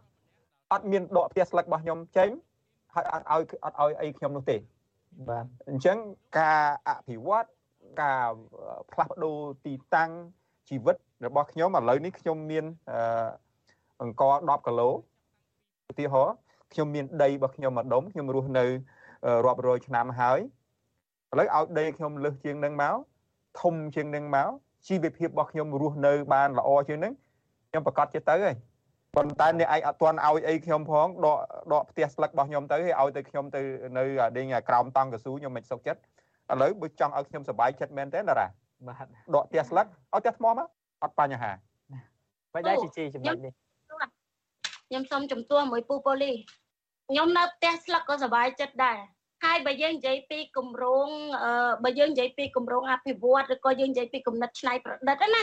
អត់មានដកផ្ទះស្លឹករបស់ខ្ញុំចេញហើយអត់ឲ្យអត់ឲ្យអីខ្ញុំនោះទេបាទអញ្ចឹងការអភិវឌ្ឍការផ្លាស់ប្ដូរទីតាំង ជីវិតរបស់ខ្ញុំឥឡូវនេះខ្ញុំមានអង្គ10គីឡូឧទាហរណ៍ខ្ញុំមានដីរបស់ខ្ញុំមួយដុំខ្ញុំរស់នៅរាប់រយឆ្នាំហើយឥឡូវឲ្យដីខ្ញុំលើសជាងនឹងមកធំជាងនឹងមកជីវភាពរបស់ខ្ញុំរស់នៅបានល្អជាងនឹងខ្ញុំប្រកាសជាទៅហើយប៉ុន្តែអ្នកឯងអត់ទាន់ឲ្យអីខ្ញុំផងដកដកផ្ទះស្លឹករបស់ខ្ញុំទៅហើយឲ្យទៅខ្ញុំទៅនៅដេញក្រោមតង់កស៊ូខ្ញុំមិនសុខចិត្តឥឡូវបើចង់ឲ្យខ្ញុំសុបាយចិត្តមែនទេតារា បាទដកផ្ទះស្លឹកឲ្យផ្ទះថ្មមកអត់បញ្ហាបើដែរជីជីចំណុចនេះខ្ញុំសូមជំទាស់មួយពូប៉ូលីខ្ញុំនៅផ្ទះស្លឹកក៏សុបាយចិត្តដែរហើយបើយើងនិយាយពីគម្រោងបើយើងនិយាយពីគម្រោងអភិវឌ្ឍឬក៏យើងនិយាយពីគំនិតច្នៃប្រឌិតណា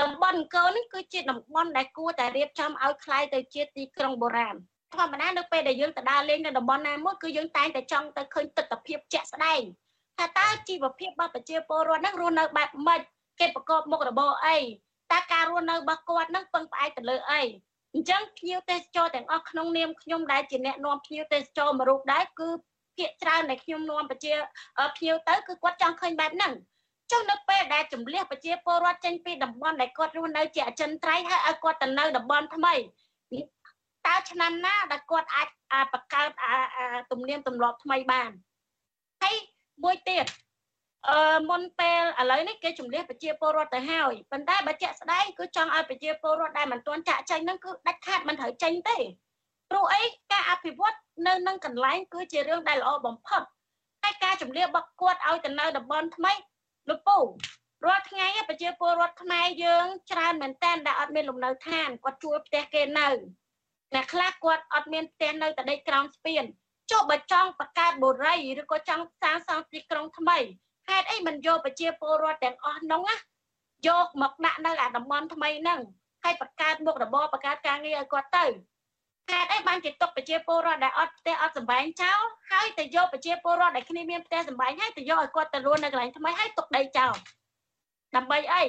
តំបន់អង្គរនេះគឺជាតំបន់ដែលគួរតែរៀបចំឲ្យคล้ายទៅជាទីក្រុងបុរាណធម្មតានៅពេលដែលយើងទៅដើរលេងនៅតំបន់ណាមួយគឺយើងតែងតែចង់ទៅឃើញទស្សនវិជ្ជាជាក់ស្ដែង ថាតើជីវភាពរបស់ប្រជាពលរដ្ឋហ្នឹងរស់នៅបែបម៉េចគេប្រកបមុខរបរអីតើការរស់នៅរបស់គាត់ហ្នឹងពឹងផ្អែកទៅលើអីអញ្ចឹងភ្ញៀវទេសចរទាំងអស់ក្នុងនាមខ្ញុំដែលជាអ្នកនាំភ្ញៀវទេសចរមួយរូបដែរគឺភាកច្រើនដែលខ្ញុំនាំប្រជាភ្ញៀវទៅគឺគាត់ចង់ឃើញបែបហ្នឹងចុះនៅពេលដែលជំលះប្រជាពលរដ្ឋចេញពីតំបន់ដែលគាត់រស់នៅជាអចិន្ត្រៃយ៍ហើយឲ្យគាត់ទៅនៅតំបន់ថ្មីតើឆ្នាំណាដែលគាត់អាចបង្កើតទំនៀមទម្លាប់ថ្មីបានហើយ មួយទៀតអឺមុនពេលឥឡូវនេះគេជំនះប្រជាពលរដ្ឋទៅហើយប៉ុន្តែបើជាក់ស្ដែងគឺចង់ឲ្យប្រជាពលរដ្ឋដែលមិនទាន់ចាក់ចេញហ្នឹងគឺដាច់ខាតមិនត្រូវចេញទេព្រោះអីការអភិវឌ្ឍនៅនឹងកន្លែងគឺជារឿងដែលល្អបំផុតហើយការជំនះបកគាត់ឲ្យទៅនៅតំបន់ថ្មីលោកពូរាល់ថ្ងៃប្រជាពលរដ្ឋខ្មែរយើងច្រើនមែនតើដែលអត់មានលំនៅឋានគាត់ជួលផ្ទះគេនៅអ្នកខ្លះគាត់អត់មានផ្ទះនៅតែដេកក្រោមស្ពាន ចុះបើចង់បង្កើតបុរីឬក៏ចង់សាងសង់ទីក្រុងថ្មីហេតុអីមិនយកប្រជាពលរដ្ឋទាំងអស់នោះណាយកមកដាក់នៅអាតំបន់ថ្មីហ្នឹងហើយបង្កើតមុខរបរបង្កើតការងារឲ្យគាត់ទៅហេតុអីបានជាទុកប្រជាពលរដ្ឋដែលអត់ផ្ទះអត់សម្បែងចោលហើយទៅយកប្រជាពលរដ្ឋដែលគ្នាមានផ្ទះសម្បែងហើយទៅយកឲ្យគាត់ទៅរស់នៅកន្លែងថ្មីហើយទុកដីចោលដើម្បីអី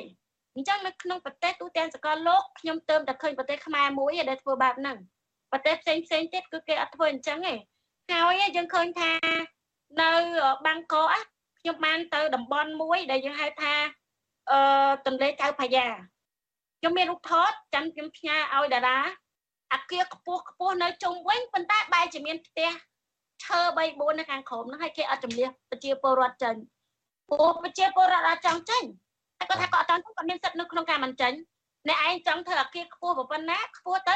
អញ្ចឹងនៅក្នុងប្រទេសទូទាំងសកលលោកខ្ញុំទើបតែឃើញប្រទេសខ្មែរមួយដែលធ្វើបែបហ្នឹងប្រទេសផ្សេងផ្សេងទៀតគឺគេអត់ធ្វើអញ្ចឹងទេ ហើយយើងឃើញថានៅបាងកកខ្ញុំបានទៅតំបន់មួយ ដែលយើងហៅថាអឺទន្លេកៅផាយ៉ាខ្ញុំមានរូបថតចាំខ្ញុំផ្ញើឲ្យតារាអាគារខ្ពស់ខ្ពស់នៅជុំវិញប៉ុន្តែបែរជាមានផ្ទះឈើ3 4នៅខាងក្រោមហ្នឹងហើយគេអត់ចម្លៀសប្រជាពលរដ្ឋចេញព្រោះប្រជាពលរដ្ឋអត់ចង់ចេញតែគាត់ថាគាត់អត់ចង់គាត់មានសិទ្ធិនៅក្នុងការមិនចេញអ្នកឯងចង់ធ្វើអាគារខ្ពស់ប៉ុណ្ណាខ្ពស់ទៅ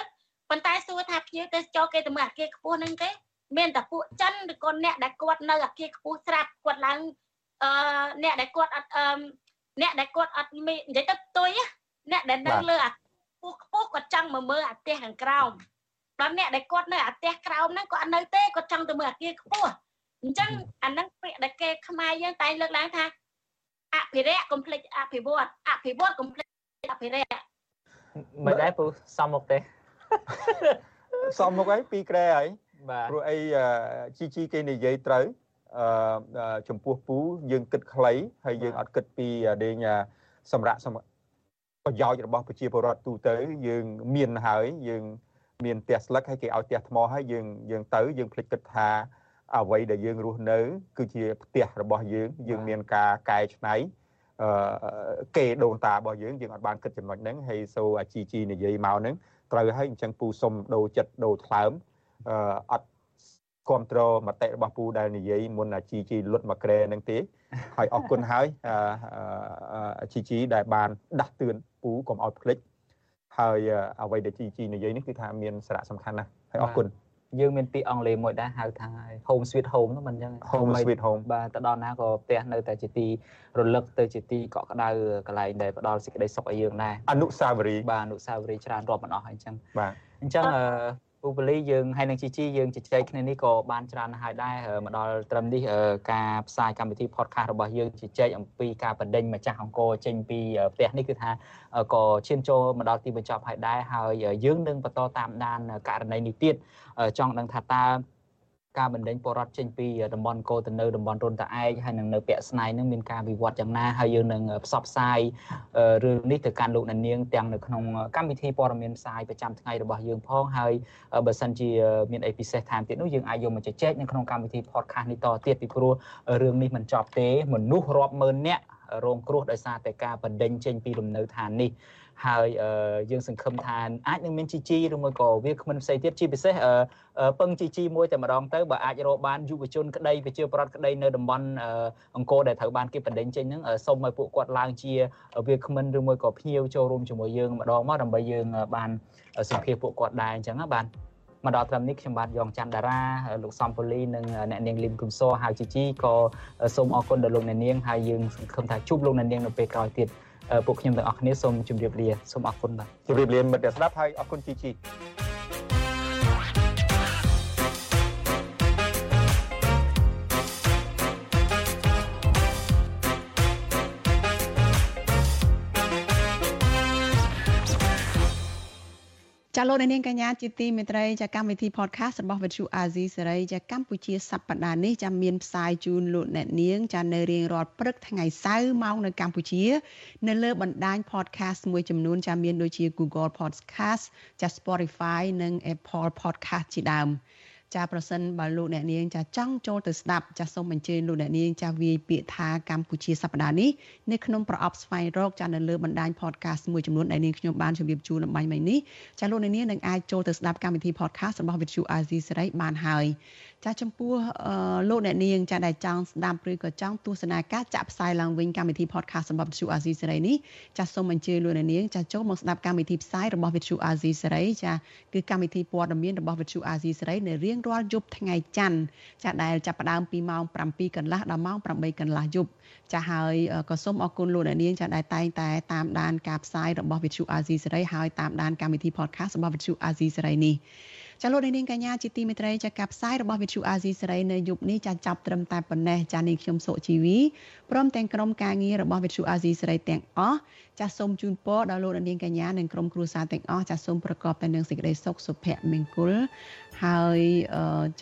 ប៉ុន្តែសួរថាភ្ញៀវទេសចរគេទៅមើលអាគារខ្ពស់ហ្នឹងទេ មានតែពួកចិនឬក៏អ្នកដែលគាត់នៅអាគារខ្ពស់ស្រាប់គាត់ឡើងអឺអ្នកដែលគាត់អត់អឺអ្នកដែលគាត់អត់មាននិយាយទៅផ្ទុយអ្នកដែលនៅលើអាខ្ពស់ខ្ពស់គាត់ចង់មកមើលអាផ្ទះខាងក្រោមដល់អ្នកដែលគាត់នៅអាផ្ទះក្រោមហ្នឹងគាត់អត់នៅទេគាត់ចង់ទៅមើលអាគារខ្ពស់អញ្ចឹងអាហ្នឹងពាក្យដែលគេខ្មែរយើងតែលើកឡើងថាអភិរក្សកុំភ្លេចអភិវឌ្ឍអភិវឌ្ឍកុំភ្លេចអភិរក្សមិនដែរពូសំមុខទេសំមុខអីពីក្រែហើយបាទ ព្រោះអីជីជីគេនិយាយត្រូវអឺចំពោះពូយើងគិតខ្លីហើយយើងអត់គិតពីដេញសម្រាប់ប្រយោជន៍របស់ប្រជាពលរដ្ឋទូទៅយើងមានហើយយើងមានផ្ទះស្លឹកហើយគេឲ្យផ្ទះថ្មហើយយើងយើងទៅយើងភ្លេចគិតថាអ្វីដែលយើងរស់នៅ គឺជាផ្ទះរបស់យើង យើងមានការកែច្នៃអឺគេដូនតារបស់យើងយើងអត់បានគិតចំណុចហ្នឹងហើយសូអាជីជីនិយាយមកហ្នឹងត្រូវហើយអញ្ចឹងពូសុំដូរចិត្តដូរថ្លើម អឺអត់គ្រប់គ្រងមតិរបស់ពូដែលនិយាយមុនអាជីជីលុតមកក្រែនឹងទេហើយអរគុណហើយអាជីជីដែលបានដាស់តឿនពូកុំឲ្យភ្លេចហើយអ្វីដែលជីជីនិយាយនេះគឺថាមានសារៈសំខាន់ណាស់ហើយអរគុណយើងមានពាក្យអង់គ្លេសមួយដែរហៅថា home sweet home នោះមិនអញ្ចឹង home sweet home បាទទៅដល់ណាក៏ផ្ទះនៅតែជាទីរលឹកទៅជាទីកក់ក្ដៅកន្លែងដែលផ្ដល់សេចក្តីសុខឲ្យយើងដែរអនុស្សាវរីយ៍បាទអនុស្សាវរីយ៍ច្រើនរាប់មិនអស់ហើយអញ្ចឹងបាទអញ្ចឹង ពូបលីយើងហើយនឹងជីជីយើងជជែកគ្នានេះក៏បានច្រើនហើយដែរមកដល់ត្រឹមនេះការផ្សាយកម្មវិធី podcast របស់យើងជជែកអំពីការបណ្ដេញម្ចាស់អង្គរចេញពីផ្ទះនេះគឺថាក៏ឈានចូលមកដល់ទីបញ្ចប់ហើយដែរហើយយើងនឹងបន្តតាមដានករណីនេះទៀតចង់ដឹងថាតើ ការបណ្ដេញពលរដ្ឋចេញពីតំបន់កោទៅនៅតំបន់រុនតាឯកហើយនឹងនៅពាក់ស្នៃនឹងមានការវិវត្តយ៉ាងណាហើយយើងនឹងផ្សព្វផ្សាយរឿងនេះទៅកាន់លោកអ្នកនាងទាំងនៅក្នុងកម្មវិធីព័ត៌មានផ្សាយប្រចាំថ្ងៃរបស់យើងផងហើយបើសិនជាមានអីពិសេសថែមទៀតនោះយើងអាចយកមកជជែកនៅក្នុងកម្មវិធី podcast នេះតទៀតពីព្រោះរឿងនេះមិនចប់ទេមនុស្សរាប់ម៉ឺននាក់រងគ្រោះដោយសារតែការបណ្ដេញចេញពីលំនៅឋាននេះ ហើយយើងសង្ឃឹមថាអាចនឹងមានជីជីឬមួយក៏វាគ្មិនផ្សេងទៀតជាពិសេសពឹងជីជីមួយតែម្ដងទៅបើអាចរកបានយុវជនក្តីប្រជាប្រដ្ឋក្តីនៅតំបន់អង្គរដែលត្រូវបានគេបណ្ដេញចេញហ្នឹងសូមឲ្យពួកគាត់ឡើងជាវាគ្មិនឬមួយក៏ភ្ញៀវចូលរួមជាមួយយើងម្ដងមកដើម្បីយើងបានសម្ភាសពួកគាត់ដែរអញ្ចឹងណាបាទ មកដល់ត្រឹមនេះខ្ញុំបាទយ៉ងច័ន្ទតារាលោកសំពូលីនិងអ្នកនាងលឹមគុំសហៅជីជីក៏សូមអរគុណដល់លោកអ្នកនាងហើយយើងសង្ឃឹមថាជួបលោកអ្នកនាងនៅពេលក្រោយទៀតពួកខ្ញុំទាំងអស់គ្នាសូមជម្រាបលាសូមអរគុណបាទជម្រាបលាមិត្តអ្នកស្ដាប់ហើយអរគុណជីជី ចាលោកនាងកញ្ញាជាទីមេត្រីចាកម្មវិធី podcast របស់ Vuthu Azizi សេរីចាកម្ពុជាសប្តាហ៍នេះចាមានផ្សាយជូនលោកអ្នកនាងចានៅរៀងរាល់ព្រឹកថ្ងៃសៅរ៍ម៉ោងនៅកម្ពុជា នៅលើបណ្ដាញ podcast មួយចំនួនចាមានដូចជា Google Podcast ចា Spotify និង Apple Podcast ជាដើម ចាប្រសិនបើលោកអ្នកនាងចាចង់ចូលទៅស្ដាប់ចាសូមអញ្ជើញលោកអ្នកនាងចាវាយពាក្យថាកម្ពុជាសប្តាហ៍នេះនៅក្នុងប្រអប់ស្វែងរកចានៅលើបណ្ដាញ podcast មួយចំនួនដែលនាងខ្ញុំបានជម្រាបជូនអំបញ្ញមិញនេះចាលោកអ្នកនាងនឹងអាចចូលទៅស្ដាប់កម្មវិធី podcast របស់ Vithu Azizi សេរីបានហើយ ចាចំពោះលោកអ្នកនាងចាដែលចង់ស្ដាប់ឬក៏ចង់ទស្សនាការចាក់ផ្សាយឡើងវិញកម្មវិធី podcast សម្រាប់ Vithu Azizi សេរីនេះចាសូមអញ្ជើញលោកអ្នកនាងចាចូលមកស្ដាប់កម្មវិធីផ្សាយរបស់ Vithu Azizi សេរីចាគឺកម្មវិធីព័ត៌មានរបស់ Vithu Azizi សេរីនៅរៀងរាល់យប់ថ្ងៃច័ន្ទចាដែលចាប់ផ្ដើមពីម៉ោង7កន្លះដល់ម៉ោង8កន្លះយប់ចាហើយក៏សូមអរគុណលោកអ្នកនាងចាដែលតែងតែតាមដានការផ្សាយរបស់ Vithu Azizi សេរីហើយតាមដានកម្មវិធី podcast របស់ Vithu Azizi សេរីនេះ ចាលោកនាងកញ្ញាជាទីមេត្រីចាការផ្សាយរបស់វិទ្យុអាស៊ីសេរីនៅយប់នេះចាចាប់ត្រឹមតែប៉ុណ្ណេះចានាងខ្ញុំសុជីវីព្រមទាំងក្រុមការងាររបស់វិទ្យុអាស៊ីសេរីទាំងអស់ចាសូមជូនពរដល់លោកនាងកញ្ញានិងក្រុមគ្រួសារទាំងអស់ចាសូមប្រកបតែនឹងសេចក្តីសុខសុភមង្គលហើយ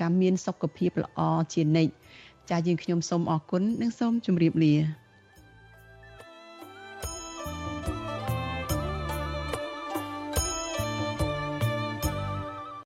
ចាមានសុខភាពល្អជានិច្ចចាយើងខ្ញុំសូមអរគុណនិងសូមជម្រាបលា